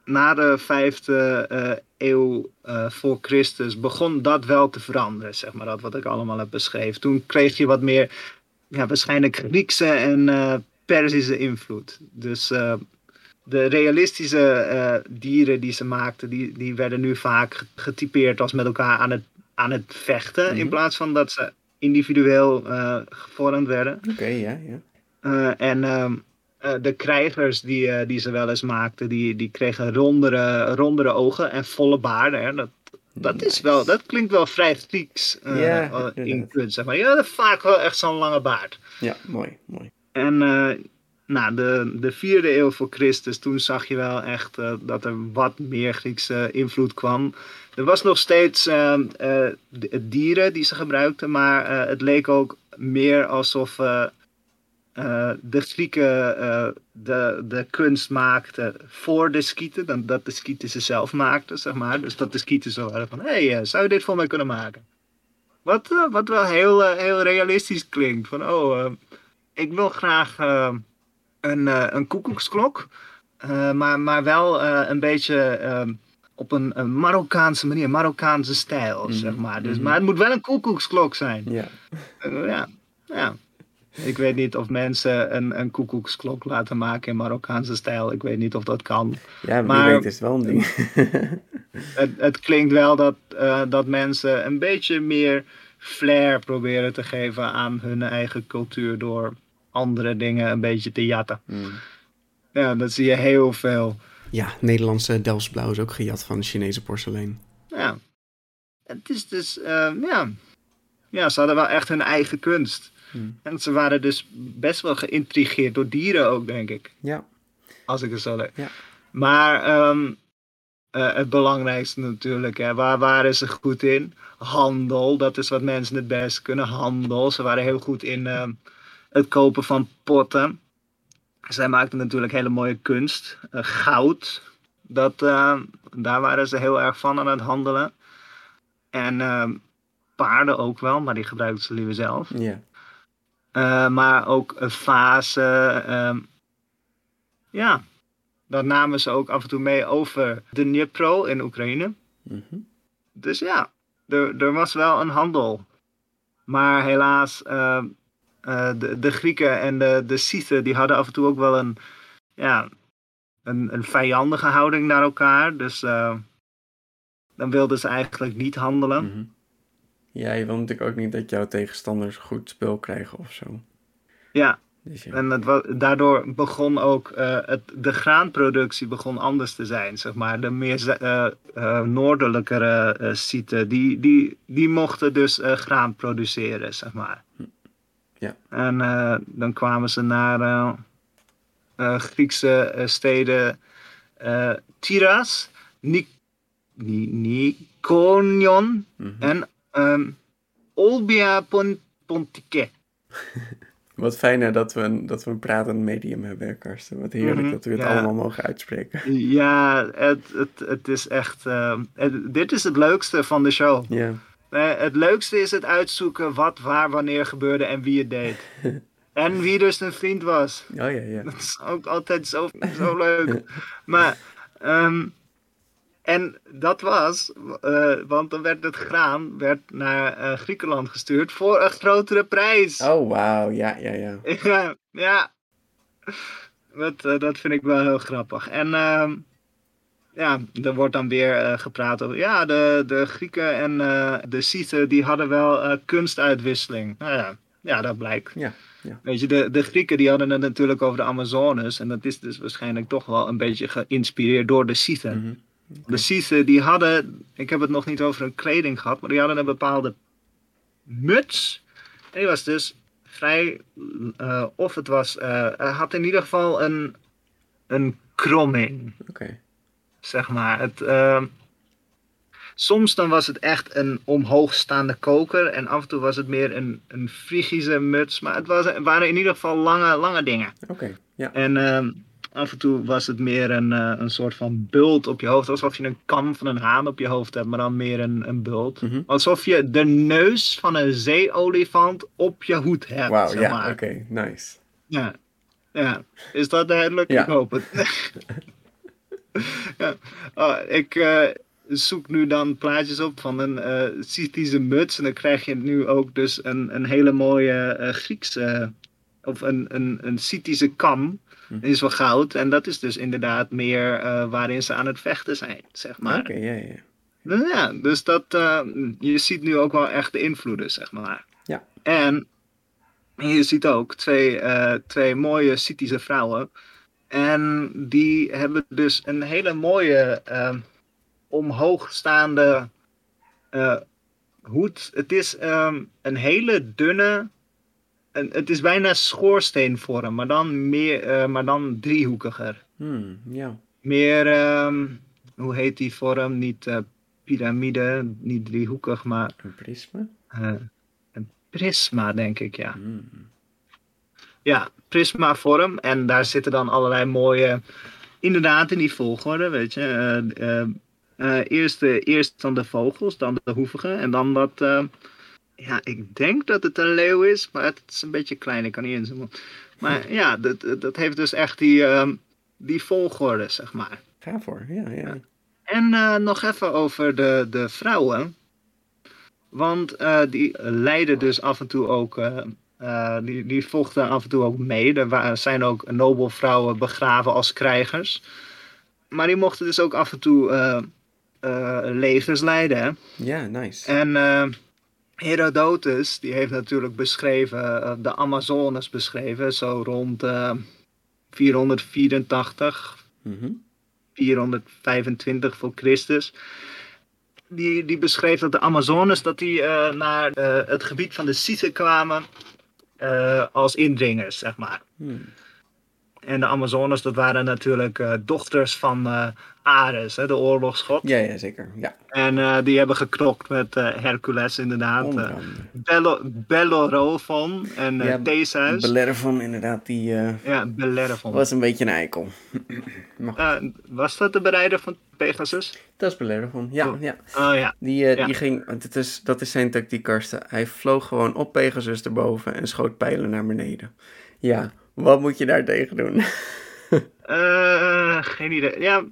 Na de vijfde uh, eeuw uh, voor Christus begon dat wel te veranderen, zeg maar, dat wat ik allemaal heb beschreven. Toen kreeg je wat meer, ja, waarschijnlijk Griekse en uh, Perzische invloed. Dus de realistische dieren die ze maakten, die, die werden nu vaak getypeerd als met elkaar aan het, aan het vechten, in plaats van dat ze individueel gevormd werden. Oké, okay, ja, ja. En ehm, uh, de krijgers die, uh, die ze wel eens maakten, die, die kregen rondere, rondere ogen en volle baarden. Hè. Dat, dat, nice. is wel, dat klinkt wel vrij Grieks uh, ja, in kunst. Zeg maar. Ja, vaak wel echt zo'n lange baard. Ja, mooi. mooi. En nou, de, de vierde eeuw voor Christus, toen zag je wel echt dat er wat meer Griekse invloed kwam. Er was nog steeds dieren die ze gebruikten, maar het leek ook meer alsof uh, de Grieken uh, de, de kunst maakten voor de skieten, dan dat de skieten ze zelf maakten, zeg maar. Dus dat de skieten zo hadden van, hé, hey, uh, zou je dit voor mij kunnen maken? Wat, wat wel heel, heel realistisch klinkt. Van, oh, ik wil graag een, een koekoeksklok, maar, maar wel een beetje op een, een, Marokkaanse manier, Marokkaanse stijl, Mhm, zeg maar. Dus, Maar het moet wel een koekoeksklok zijn. Ja. ja, ja. Ik weet niet of mensen een, een koekoeksklok laten maken in Marokkaanse stijl. Ik weet niet of dat kan. Ja, wie maar, weet is het wel een ding. het, het klinkt wel dat, uh, dat mensen een beetje meer flair proberen te geven aan hun eigen cultuur door andere dingen een beetje te jatten. Mm. Ja, dat zie je heel veel. Ja, Nederlandse Delftsblauw is ook gejat van Chinese porselein. Ja, het is dus, uh, ja. ja, ze hadden wel echt hun eigen kunst. Hmm. En ze waren dus best wel geïntrigeerd door dieren ook, denk ik. Ja. Als ik het zo leuk. Ja. Maar um, uh, het belangrijkste natuurlijk, hè, waar waren ze goed in? Handel, dat is wat mensen het best kunnen. Handel, ze waren heel goed in uh, het kopen van potten. Zij maakten natuurlijk hele mooie kunst. Uh, goud, dat, daar waren ze heel erg van aan het handelen. En ehm, paarden ook wel, maar die gebruikten ze liever zelf. Ja. Uh, maar ook een fase. Um, ja, dat namen ze ook af en toe mee over de Dnipro in Oekraïne. Mm -hmm. Dus ja, er, er was wel een handel. Maar helaas, uh, uh, de, de Grieken en de, de Scythen, die hadden af en toe ook wel een, ja, een, een vijandige houding naar elkaar. Dus dan wilden ze eigenlijk niet handelen. Mm -hmm. Ja, je wil natuurlijk ook niet dat jouw tegenstanders goed spul krijgen of zo. Ja, dus ja. en het daardoor begon ook uh, het, de graanproductie begon anders te zijn, zeg maar. De meer uh, uh, noordelijkere site, die, die, die mochten dus graan produceren, zeg maar. Ja. En dan kwamen ze naar Griekse steden Tyras, Nik Nikonion Mhm. mm -hmm. en Um, Olbia Pontike. [laughs] Wat fijner dat we een, dat we een pratend medium hebben, Karsten. Wat heerlijk Mhm, dat we het ja. allemaal mogen uitspreken. [laughs] Ja, het, het, het is echt. uh, het, dit is het leukste van de show. Ja. Uh, het leukste is het uitzoeken wat, waar, wanneer gebeurde en wie het deed. [laughs] En wie dus een vriend was. Oh ja, ja. Dat is ook altijd zo, zo leuk. maar, ehm, en dat was, uh, want dan werd het graan werd naar uh, Griekenland gestuurd voor een grotere prijs. Oh, wauw. Ja, ja, ja. [laughs] ja, ja. Dat, uh, dat vind ik wel heel grappig. En ehm, ja, er wordt dan weer gepraat over, ja, de, de Grieken en de Scythen, die hadden wel kunstuitwisseling. Nou ja, ja, dat blijkt. Ja. Ja. Weet je, de, de Grieken die hadden het natuurlijk over de Amazones. En dat is dus waarschijnlijk toch wel een beetje geïnspireerd door de Scythen. Mhm. De Scythen die hadden, ik heb het nog niet over een kleding gehad, maar die hadden een bepaalde muts. En die was dus vrij, uh, of het was, uh, had in ieder geval een, een kromming. Oké. Zeg maar. Het, uh, soms dan was het echt een omhoogstaande koker en af en toe was het meer een, een Frigische muts. Maar het, was, waren in ieder geval lange, lange dingen. Oké, ja. En uh, af en toe was het meer een, uh, een soort van bult op je hoofd. Alsof je een kam van een haan op je hoofd hebt, maar dan meer een, een bult. Mhm. Alsof je de neus van een zeeolifant op je hoed hebt. Wauw, zeg ja, oké, nice. Ja. ja, is dat duidelijk? Ja. Ik hoop het. [laughs] ja. Oh, ik uh, zoek nu dan plaatjes op van een uh, Scythische muts. En dan krijg je nu ook dus een, een hele mooie uh, Griekse... of een, een, een Scythische kam. Die is wel goud. En dat is dus inderdaad meer uh, waarin ze aan het vechten zijn, zeg maar. Oké, ja, ja. Nou Ja, dus dat, uh, je ziet nu ook wel echt de invloeden, zeg maar. Ja. En je ziet ook twee, uh, twee mooie Scythische vrouwen. En die hebben dus een hele mooie uh, omhoogstaande hoed. Het is um, een hele dunne. Het is bijna schoorsteenvorm, maar dan, meer, uh, maar dan driehoekiger. Hmm, ja. Meer, um, hoe heet die vorm? Niet uh, piramide, niet driehoekig, maar. Een prisma? Uh, een prisma, denk ik, ja. Hmm. Ja, prisma vorm. En daar zitten dan allerlei mooie. Inderdaad, in die volgorde, weet je. Eerst, eerst dan de vogels, dan de hoevigen. En dan dat. Ja, ik denk dat het een leeuw is, maar het is een beetje klein, ik kan niet inzoomen. Maar ja, dat, dat heeft dus echt die, die volgorde, zeg maar. Ga voor, ja, ja. En uh, nog even over de, de vrouwen. Want uh, die leiden dus af en toe ook. Uh, die, die vochten af en toe ook mee. Er waren, zijn ook nobelvrouwen begraven als krijgers. Maar die mochten dus ook af en toe legers leiden. Hè? Ja, nice. En Herodotus, die heeft natuurlijk beschreven, de Amazones beschreven, zo rond 484. Mm -hmm. 425 voor Christus. Die, die beschreef dat de Amazones dat die, uh, naar uh, het gebied van de Scythen kwamen uh, als indringers, zeg maar. Hmm. En de Amazones, dat waren natuurlijk dochters van Ares, hè, de oorlogsgod. Ja, ja, zeker. Ja. En die hebben geknokt met Hercules, inderdaad. Bello, Bellerophon en ja, Theseus. Bellerophon, inderdaad. Die, ja, Bellerophon. was een beetje een eikel. [clears throat] Uh, was dat de bereider van Pegasus? Dat is Bellerophon, ja. Oh. ja. Oh, ja. Die, uh, ja. die ging, dat is, dat is zijn tactiek, Karsten. Hij vloog gewoon op Pegasus erboven en schoot pijlen naar beneden. Ja, wat moet je daar tegen doen? uh, [laughs] geen idee. Ja,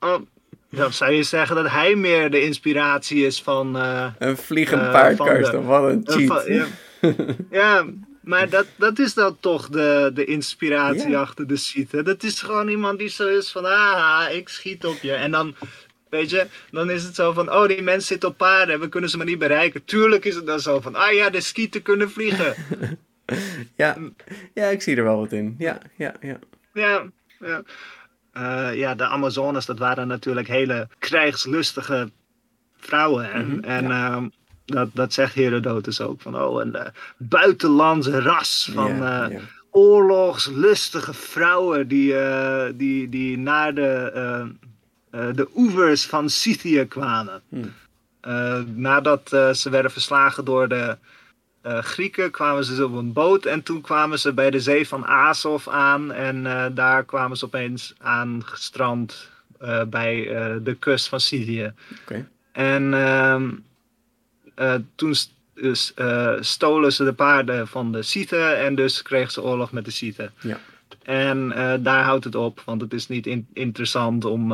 oh, dan zou je zeggen dat hij meer de inspiratie is van... uh, een vliegend paard, Karsten. Wat een cheat. ja, [laughs] ja maar dat, dat is dan toch de, de inspiratie achter de schieten. Dat is gewoon iemand die zo is van, ah, ik schiet op je. En dan, weet je, dan is het zo van, oh, die mens zit op paarden, we kunnen ze maar niet bereiken. Tuurlijk is het dan zo van, ah ja, de skieten kunnen vliegen. [laughs] Ja, ja, ik zie er wel wat in. Ja, ja, ja. ja, ja. Uh, ja, de Amazones, dat waren natuurlijk hele krijgslustige vrouwen. En, Mhm, en ja. ehm, dat, dat zegt Herodotus ook. Van, oh, een uh, buitenlandse ras van uh, ja. oorlogslustige vrouwen die, uh, die, die naar de, de oevers van Scythië kwamen. Uh, nadat ze werden verslagen door de Grieken, kwamen ze op een boot en toen kwamen ze bij de zee van Azov aan en daar kwamen ze opeens aan gestrand bij de kust van. Okay. En uh, toen dus stolen ze de paarden van de Scythen en dus kregen ze oorlog met de Scythen. Ja. En daar houdt het op, want het is niet interessant om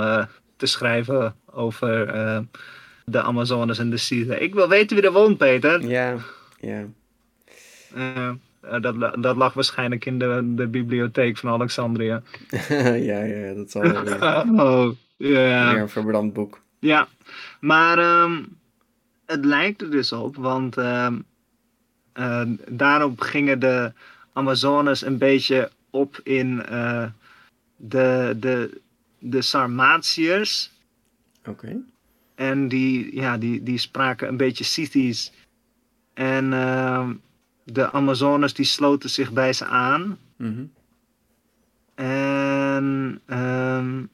te schrijven over de Amazones en de Scythen. Ik wil weten wie er woont, Peter. Ja, ja. Dat, dat lag waarschijnlijk in de, de bibliotheek van Alexandria. [laughs] ja, ja, dat zal wel weer. [laughs] oh, ja. Weer een verbrand boek. Ja, maar ehm, het lijkt er dus op, want uh, daarop gingen de Amazones een beetje op in uh, de, de, de Sarmatiërs. Oké. En die, ja, die, die spraken een beetje Scythisch. En uh, de Amazones die sloten zich bij ze aan. Mm En um,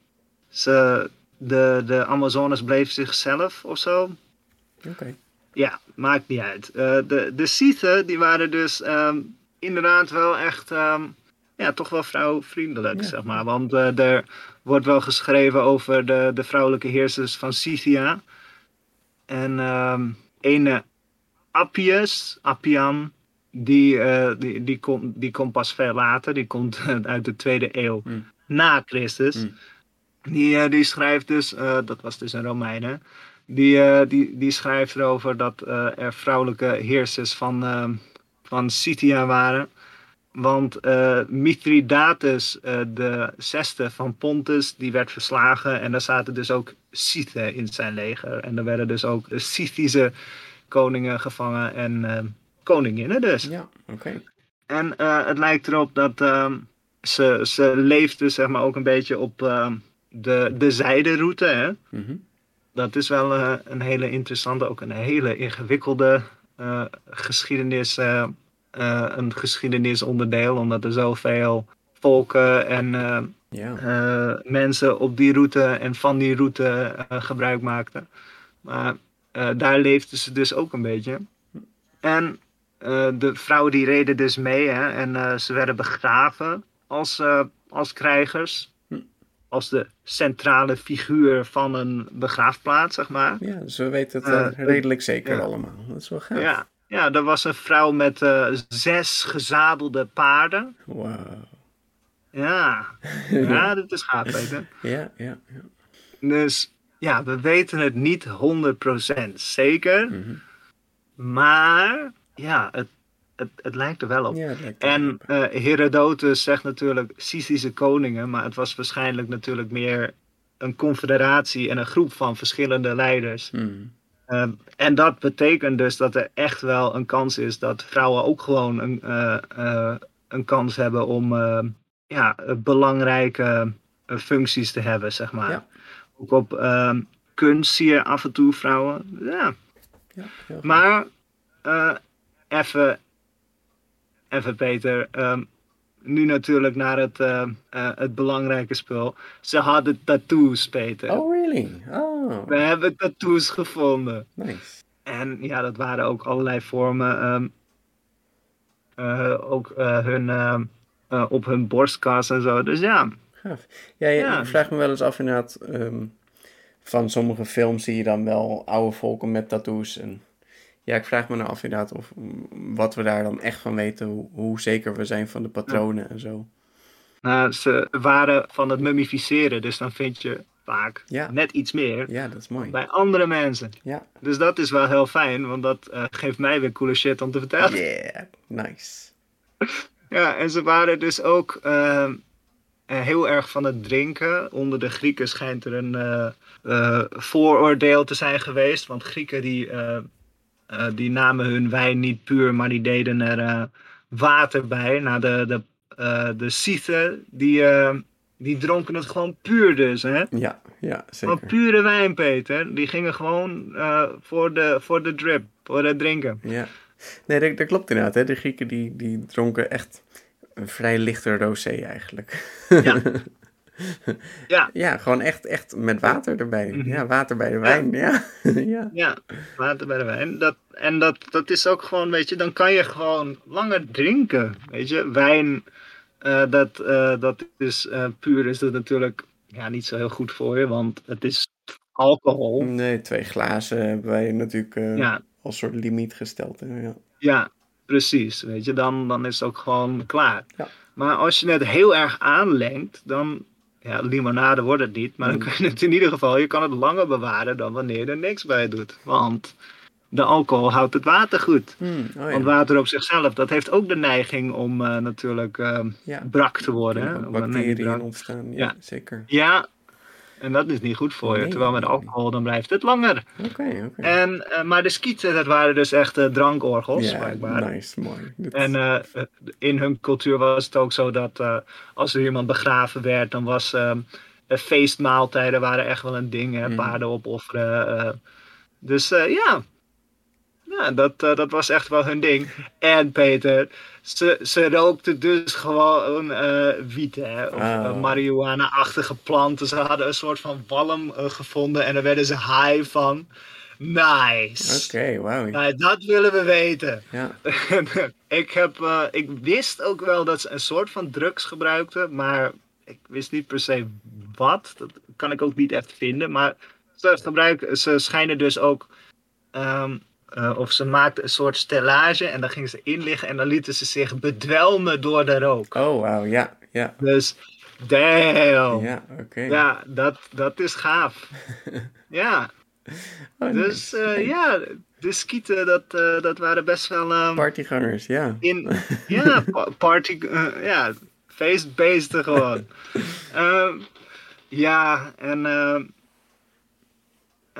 ze, de, de Amazones bleef zichzelf of zo. Oké. Ja, maakt niet uit. Uh, de, de Scythen die waren dus um, inderdaad wel echt, um, ja, toch wel vrouwvriendelijk, ja. zeg maar. Want uh, er wordt wel geschreven over de, de vrouwelijke heersers van Scythia. En um, ene Appius, Appian, die, uh, die, die, komt die komt pas veel later. Die komt [laughs] uit de tweede eeuw mm. na Christus. Mm. Die, uh, die schrijft dus, uh, dat was dus een Romein, hè? Die, die, die schrijft erover dat er vrouwelijke heersers van, van Scythia waren. Want Mithridates, de zesde van Pontus, die werd verslagen. En daar zaten dus ook Scythen in zijn leger. En er werden dus ook Scythische koningen gevangen en koninginnen dus. Ja, oké. En uh, het lijkt erop dat uh, ze, ze leefde zeg maar ook een beetje op uh, de, de zijderoute. Hè? Mm -hmm. Dat is wel uh, een hele interessante, ook een hele ingewikkelde uh, geschiedenis, een geschiedenisonderdeel. Omdat er zoveel volken en mensen op die route en van die route gebruik maakten. Maar daar leefden ze dus ook een beetje. En de vrouwen die reden dus mee hè, en uh, ze werden begraven als, uh, als krijgers. Hm. Als de centrale figuur van een begraafplaats, zeg maar. Ja, dus we weten het redelijk zeker ja. allemaal. Dat is wel gaaf. Ja, ja er was een vrouw met zes gezadelde paarden. Wauw. Ja, [laughs] ja dat is gaaf, weten. Ja, ja, ja. Dus ja, we weten het niet 100% zeker. Mm -hmm. Maar ja, het, het, het lijkt er wel op. Ja, en uh, Herodotus zegt natuurlijk Sichische koningen, maar het was waarschijnlijk natuurlijk meer een confederatie en een groep van verschillende leiders. Mm. Uh, en dat betekent dus dat er echt wel een kans is dat vrouwen ook gewoon een, uh, een kans hebben om ja, belangrijke functies te hebben, zeg maar. Ja. Ook op ehm, kunst zie je af en toe vrouwen. Ja. ja maar even, even Peter, um, nu natuurlijk naar het, uh, uh, het belangrijke spul. Ze hadden tattoos, Peter. Oh, really? Oh. We hebben tattoos gevonden. Nice. En ja, dat waren ook allerlei vormen. Um, uh, ook hun, op hun borstkas en zo. Dus ja. Gaaf. Ja, ja, ja. ik vraag me wel eens af inderdaad. Um, van sommige films zie je dan wel oude volken met tattoos en ja, ik vraag me nou af inderdaad of wat we daar dan echt van weten, hoe, hoe zeker we zijn van de patronen ja. en zo. Nou, ze waren van het mummificeren, dus dan vind je vaak ja. net iets meer ja, dat is mooi. bij andere mensen. Ja. Dus dat is wel heel fijn, want dat uh, geeft mij weer coole shit om te vertellen. Yeah, nice. [laughs] ja, en ze waren dus ook uh, heel erg van het drinken. Onder de Grieken schijnt er een uh, vooroordeel te zijn geweest, want Grieken die uh, die namen hun wijn niet puur, maar die deden er uh, water bij. Nou, de, de, uh, de die, die dronken het gewoon puur dus, hè? Ja, ja, zeker. Gewoon pure wijn, Peter. Die gingen gewoon voor, de, voor de drip, voor het drinken. Ja, nee, dat, dat klopt inderdaad, hè. De Grieken, die, die dronken echt een vrij lichte rosé eigenlijk. Ja. [laughs] Ja. [laughs] ja, gewoon echt, echt met water erbij. -hmm. Ja, water bij de wijn. Ja, [laughs] ja. ja water bij de wijn. Dat, en dat, dat is ook gewoon, weet je, dan kan je gewoon langer drinken. Weet je, wijn, uh, dat, uh, dat is uh, puur, is dat natuurlijk ja, niet zo heel goed voor je, want het is alcohol. Nee, twee glazen hebben wij natuurlijk ja. als soort limiet gesteld. Hè? Ja. ja, precies. Weet je, dan, dan is het ook gewoon klaar. Ja. Maar als je het heel erg aanlengt, dan. Ja, limonade wordt het niet. Maar dan Mm. kun je het in ieder geval. Je kan het langer bewaren dan wanneer je er niks bij doet. Want de alcohol houdt het water goed. Hmm, oh ja. Want water op zichzelf, dat heeft ook de neiging om eh, natuurlijk eh, Ja. brak te worden. Nee, bacteriën ontstaan, ja, Ja. zeker. Ja, en dat is niet goed voor je. Terwijl met alcohol dan blijft het langer. Oké, oké. En, eh, maar de skieten, dat waren dus echt eh, drankorgels. Ja, nice, mooi. En eh, in hun cultuur was het ook zo dat als er iemand begraven werd, dan was ehm, eh, feestmaaltijden waren echt wel een ding. Hè? Mhm. Paarden opofferen. dus ja, ja dat, eh, dat was echt wel hun ding. En Peter, ze, ze rookten dus gewoon eh wiet, hè? of Oh. eh, marihuana-achtige planten. Ze hadden een soort van walm gevonden en daar werden ze high van. Nice. Oké, wauw. Nou, dat willen we weten. Ja, [laughs] ik, heb, ik wist ook wel dat ze een soort van drugs gebruikten, maar ik wist niet per se wat. Dat kan ik ook niet echt vinden. Maar ze, gebruiken, ze schijnen dus ook. ehm, eh, of ze maakten een soort stellage en dan gingen ze in liggen en dan lieten ze zich bedwelmen door de rook. oh wauw, ja, ja. Dus, damn. Ja, oké. Ja, dat, dat is gaaf. [laughs] ja, Oh, dus nice. eh, ja, de skieten, dat, eh, dat waren best wel. ehm, Partygangers, ja. in, [laughs] ja, pa- party, ja, feestbeesten gewoon. [laughs] Ehm, ja, en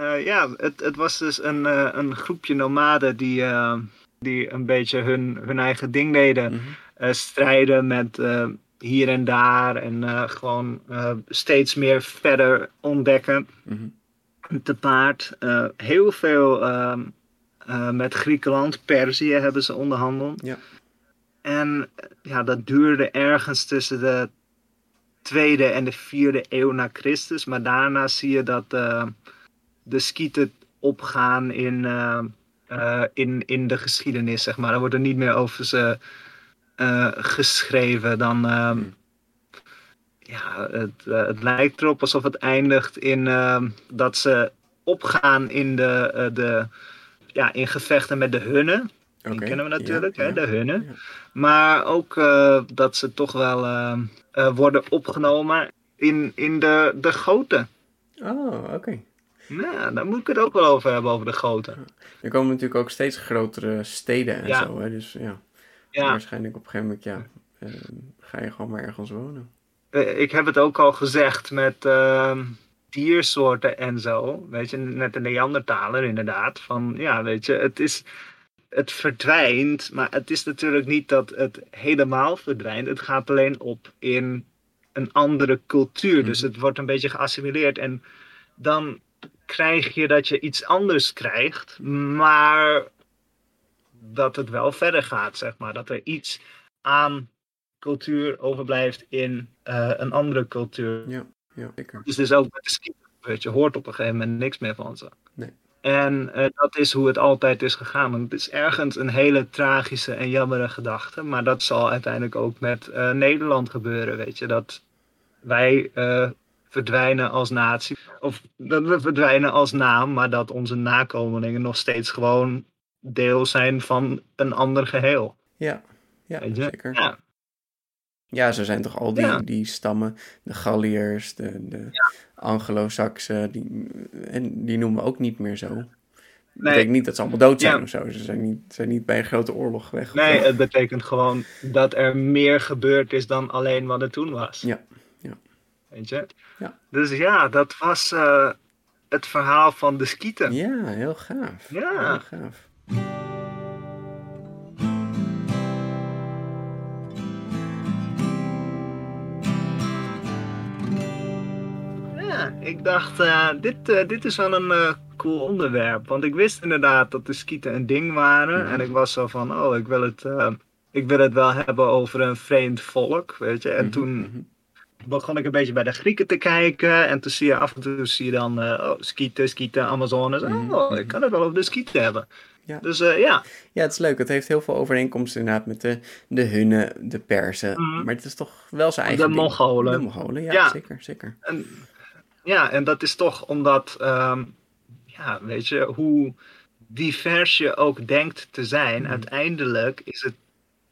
eh, ja, het, het was dus een, eh, een groepje nomaden die, eh, die een beetje hun, hun eigen ding deden. Mhm. Strijden met hier en daar en gewoon steeds meer verder ontdekken Mhm. te paard. Heel veel ehm, eh, met Griekenland, Perzië hebben ze onderhandeld. Ja. En ja, dat duurde ergens tussen de tweede en de vierde eeuw na Christus. Maar daarna zie je dat de skieten opgaan in, eh, eh, in, in de geschiedenis, zeg maar. Er wordt er niet meer over ze eh, geschreven. Dan, ehm, Hmm. ja, het, het lijkt erop alsof het eindigt in ehm, dat ze opgaan in, de, de, ja, in gevechten met de Hunnen. Die Oké, kennen we natuurlijk, ja. hè, de Hunnen. Ja. Maar ook dat ze toch wel ehm, eh, worden opgenomen in, in de, de goten. Oh, oké. Nou, daar moet ik het ook wel over hebben, over de goten. Er komen natuurlijk ook steeds grotere steden en Ja. zo, hè. Dus ja, Ja, waarschijnlijk op een gegeven moment, ja, eh, ga je gewoon maar ergens wonen. eh, ik heb het ook al gezegd met ehm, diersoorten en zo. Weet je, net de Neandertaler inderdaad. Van ja, weet je, het is. Het verdwijnt, maar het is natuurlijk niet dat het helemaal verdwijnt. Het gaat alleen op in een andere cultuur. Dus Mhm. het wordt een beetje geassimileerd. En dan krijg je dat je iets anders krijgt, maar dat het wel verder gaat, zeg maar. Dat er iets aan cultuur overblijft in eh, een andere cultuur. Ja, ja, zeker. Dus dus ook met de ski, weet je, hoort op een gegeven moment niks meer van ze. Nee. En eh, dat is hoe het altijd is gegaan. Want het is ergens een hele tragische en jammere gedachte. Maar dat zal uiteindelijk ook met eh, Nederland gebeuren, weet je. Dat wij verdwijnen als natie. Of dat we verdwijnen als naam, maar dat onze nakomelingen nog steeds gewoon deel zijn van een ander geheel. Ja, ja zeker. Ja, Ja, zo zijn toch al die, Ja. die stammen, de Galliërs, de, de Anglo-Saxen, die, en die noemen we ook niet meer zo. Dat nee, betekent niet dat ze allemaal dood zijn of zo. Ze zijn niet, zijn niet bij een grote oorlog weg. nee, het betekent gewoon dat er meer gebeurd is dan alleen wat er toen was. Ja. Weet je? Ja. Dus ja, dat was eh, het verhaal van de skieten. Ja, heel gaaf. Ja. Heel gaaf. Ja, ik dacht, eh, dit, eh, dit is wel een cool onderwerp. Want ik wist inderdaad dat de skieten een ding waren. En ik was zo van, oh, ik wil het, ik wil het wel hebben over een vreemd volk, weet je. En Mhm, toen mhm. Begon ik een beetje bij de Grieken te kijken. En toen zie je af en toe zie je dan, eh, oh, skieten, skieten, Amazones. Mhm, Oh, ik kan het wel over de skieten hebben. Ja. Dus eh, ja, Ja, het is leuk. Het heeft heel veel overeenkomsten inderdaad met de, de Hunnen, de Persen. Mhm. Maar het is toch wel zijn De eigen ding. Mongolen. De Mongolen, ja, Ja. zeker, zeker. En, ja, en dat is toch omdat, ehm, ja, weet je, hoe divers je ook denkt te zijn, mhm. uiteindelijk is het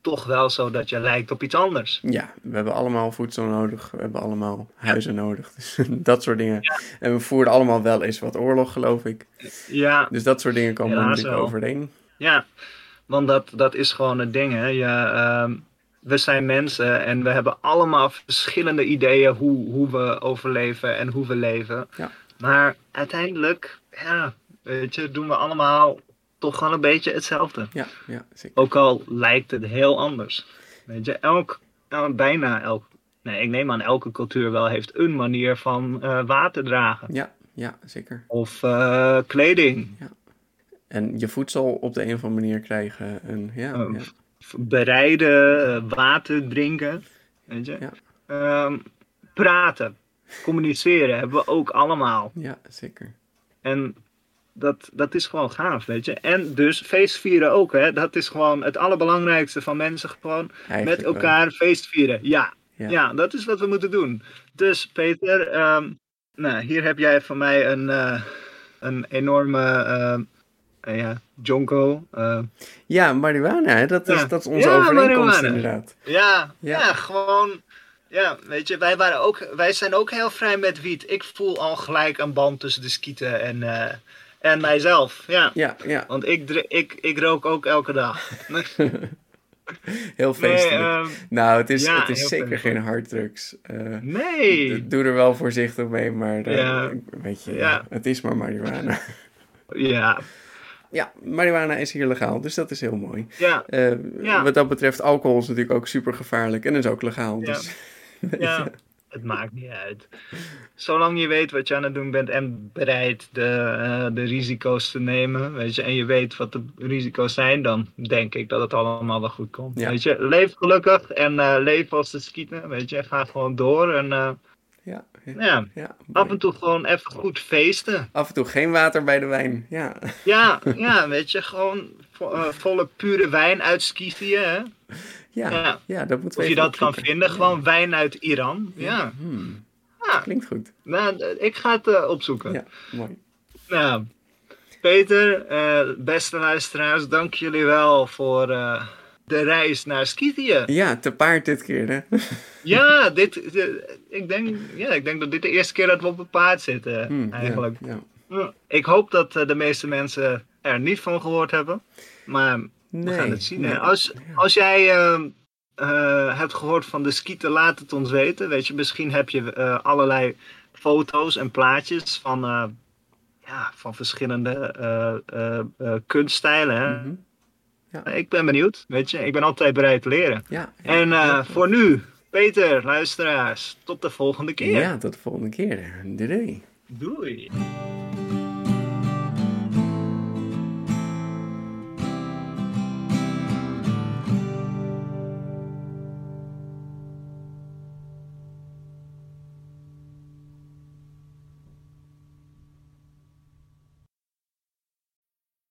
toch wel zo dat je lijkt op iets anders. Ja, we hebben allemaal voedsel nodig, we hebben allemaal huizen nodig, [laughs] dus dat soort dingen. En we voeren allemaal wel eens wat oorlog, geloof ik. Ja. Dus dat soort dingen komen ja, natuurlijk overeen. Ja, want dat, dat is gewoon het ding, hè. Je, uh, we zijn mensen en we hebben allemaal verschillende ideeën hoe, hoe we overleven en hoe we leven. Ja. Maar uiteindelijk, ja, weet je, doen we allemaal toch wel een beetje hetzelfde. Ja, ja zeker. Ook al lijkt het heel anders. Weet je, elk, bijna elk, nee, ik neem aan elke cultuur wel heeft een manier van uh, water dragen. Ja, ja, zeker. Of uh, kleding. Ja. En je voedsel op de een of andere manier krijgen. En, ja, uh, ja. Bereiden, water drinken. Weet je? Ja. Um, praten, communiceren hebben we ook allemaal. Ja, zeker. En dat, dat is gewoon gaaf, weet je. En dus feestvieren ook, hè. Dat is gewoon het allerbelangrijkste van mensen. Gewoon met elkaar feestvieren. Ja. ja. dat is wat we moeten doen. Dus Peter, um, nou, hier heb jij van mij een, uh, een enorme... Uh, ja, jonko. Uh. Ja, marijuana, dat is, dat is onze ja, overeenkomst inderdaad. Ja, ja, ja. gewoon... Ja, weet je, wij, waren ook, wij zijn ook heel vrij met wiet. Ik voel al gelijk een band tussen de skieten en, en mijzelf, ja. Ja, ja. Want ik, ik, ik rook ook elke dag. [laughs] heel feestelijk. Nee, um, nou, het is, het is zeker geen harddrugs. Uh, nee. Doe er wel voorzichtig mee, maar uh, ja. weet je, ja. het is maar marihuana. [laughs] ja. Ja, marihuana is hier legaal, dus dat is heel mooi. Ja. Uh, ja. Wat dat betreft, alcohol is natuurlijk ook super gevaarlijk en is ook legaal. Dus, [laughs] ja het maakt niet uit. Zolang je weet wat je aan het doen bent en bereid de, uh, de risico's te nemen, weet je, en je weet wat de risico's zijn, dan denk ik dat het allemaal wel goed komt. Weet je, leef gelukkig en uh, leef als de skieten, weet je, ga gewoon door en uh, ja, ja, ja, af en toe gewoon even goed feesten. Af en toe geen water bij de wijn, ja. Ja, ja weet je, gewoon volle pure wijn uit Scythië, hè. Ja, ja. dat moet Of je dat kan vinden, gewoon wijn uit Iran. Ja. Hmm. ja. Klinkt goed. Nou, ik ga het uh, opzoeken. Ja, mooi. Nou, Peter, uh, beste luisteraars, dank jullie wel voor uh, de reis naar Scythië. Ja, te paard dit keer, hè? [laughs] ja, dit, ik, denk, ja, ik denk dat dit de eerste keer dat we op een paard zitten, hmm, eigenlijk. Ja, ja. Ik hoop dat de meeste mensen er niet van gehoord hebben. Maar Nee, we gaan het zien. Als, als jij uh, uh, hebt gehoord van de skieten, laat het ons weten. Weet je, misschien heb je uh, allerlei foto's en plaatjes van, eh, ja, van verschillende kunststijlen. Hè? Mm -hmm. ja. Ik ben benieuwd, weet je. Ik ben altijd bereid te leren. Ja, en voor nu, Peter, luisteraars, tot de volgende keer. Ja, tot de volgende keer. Doei. Doei.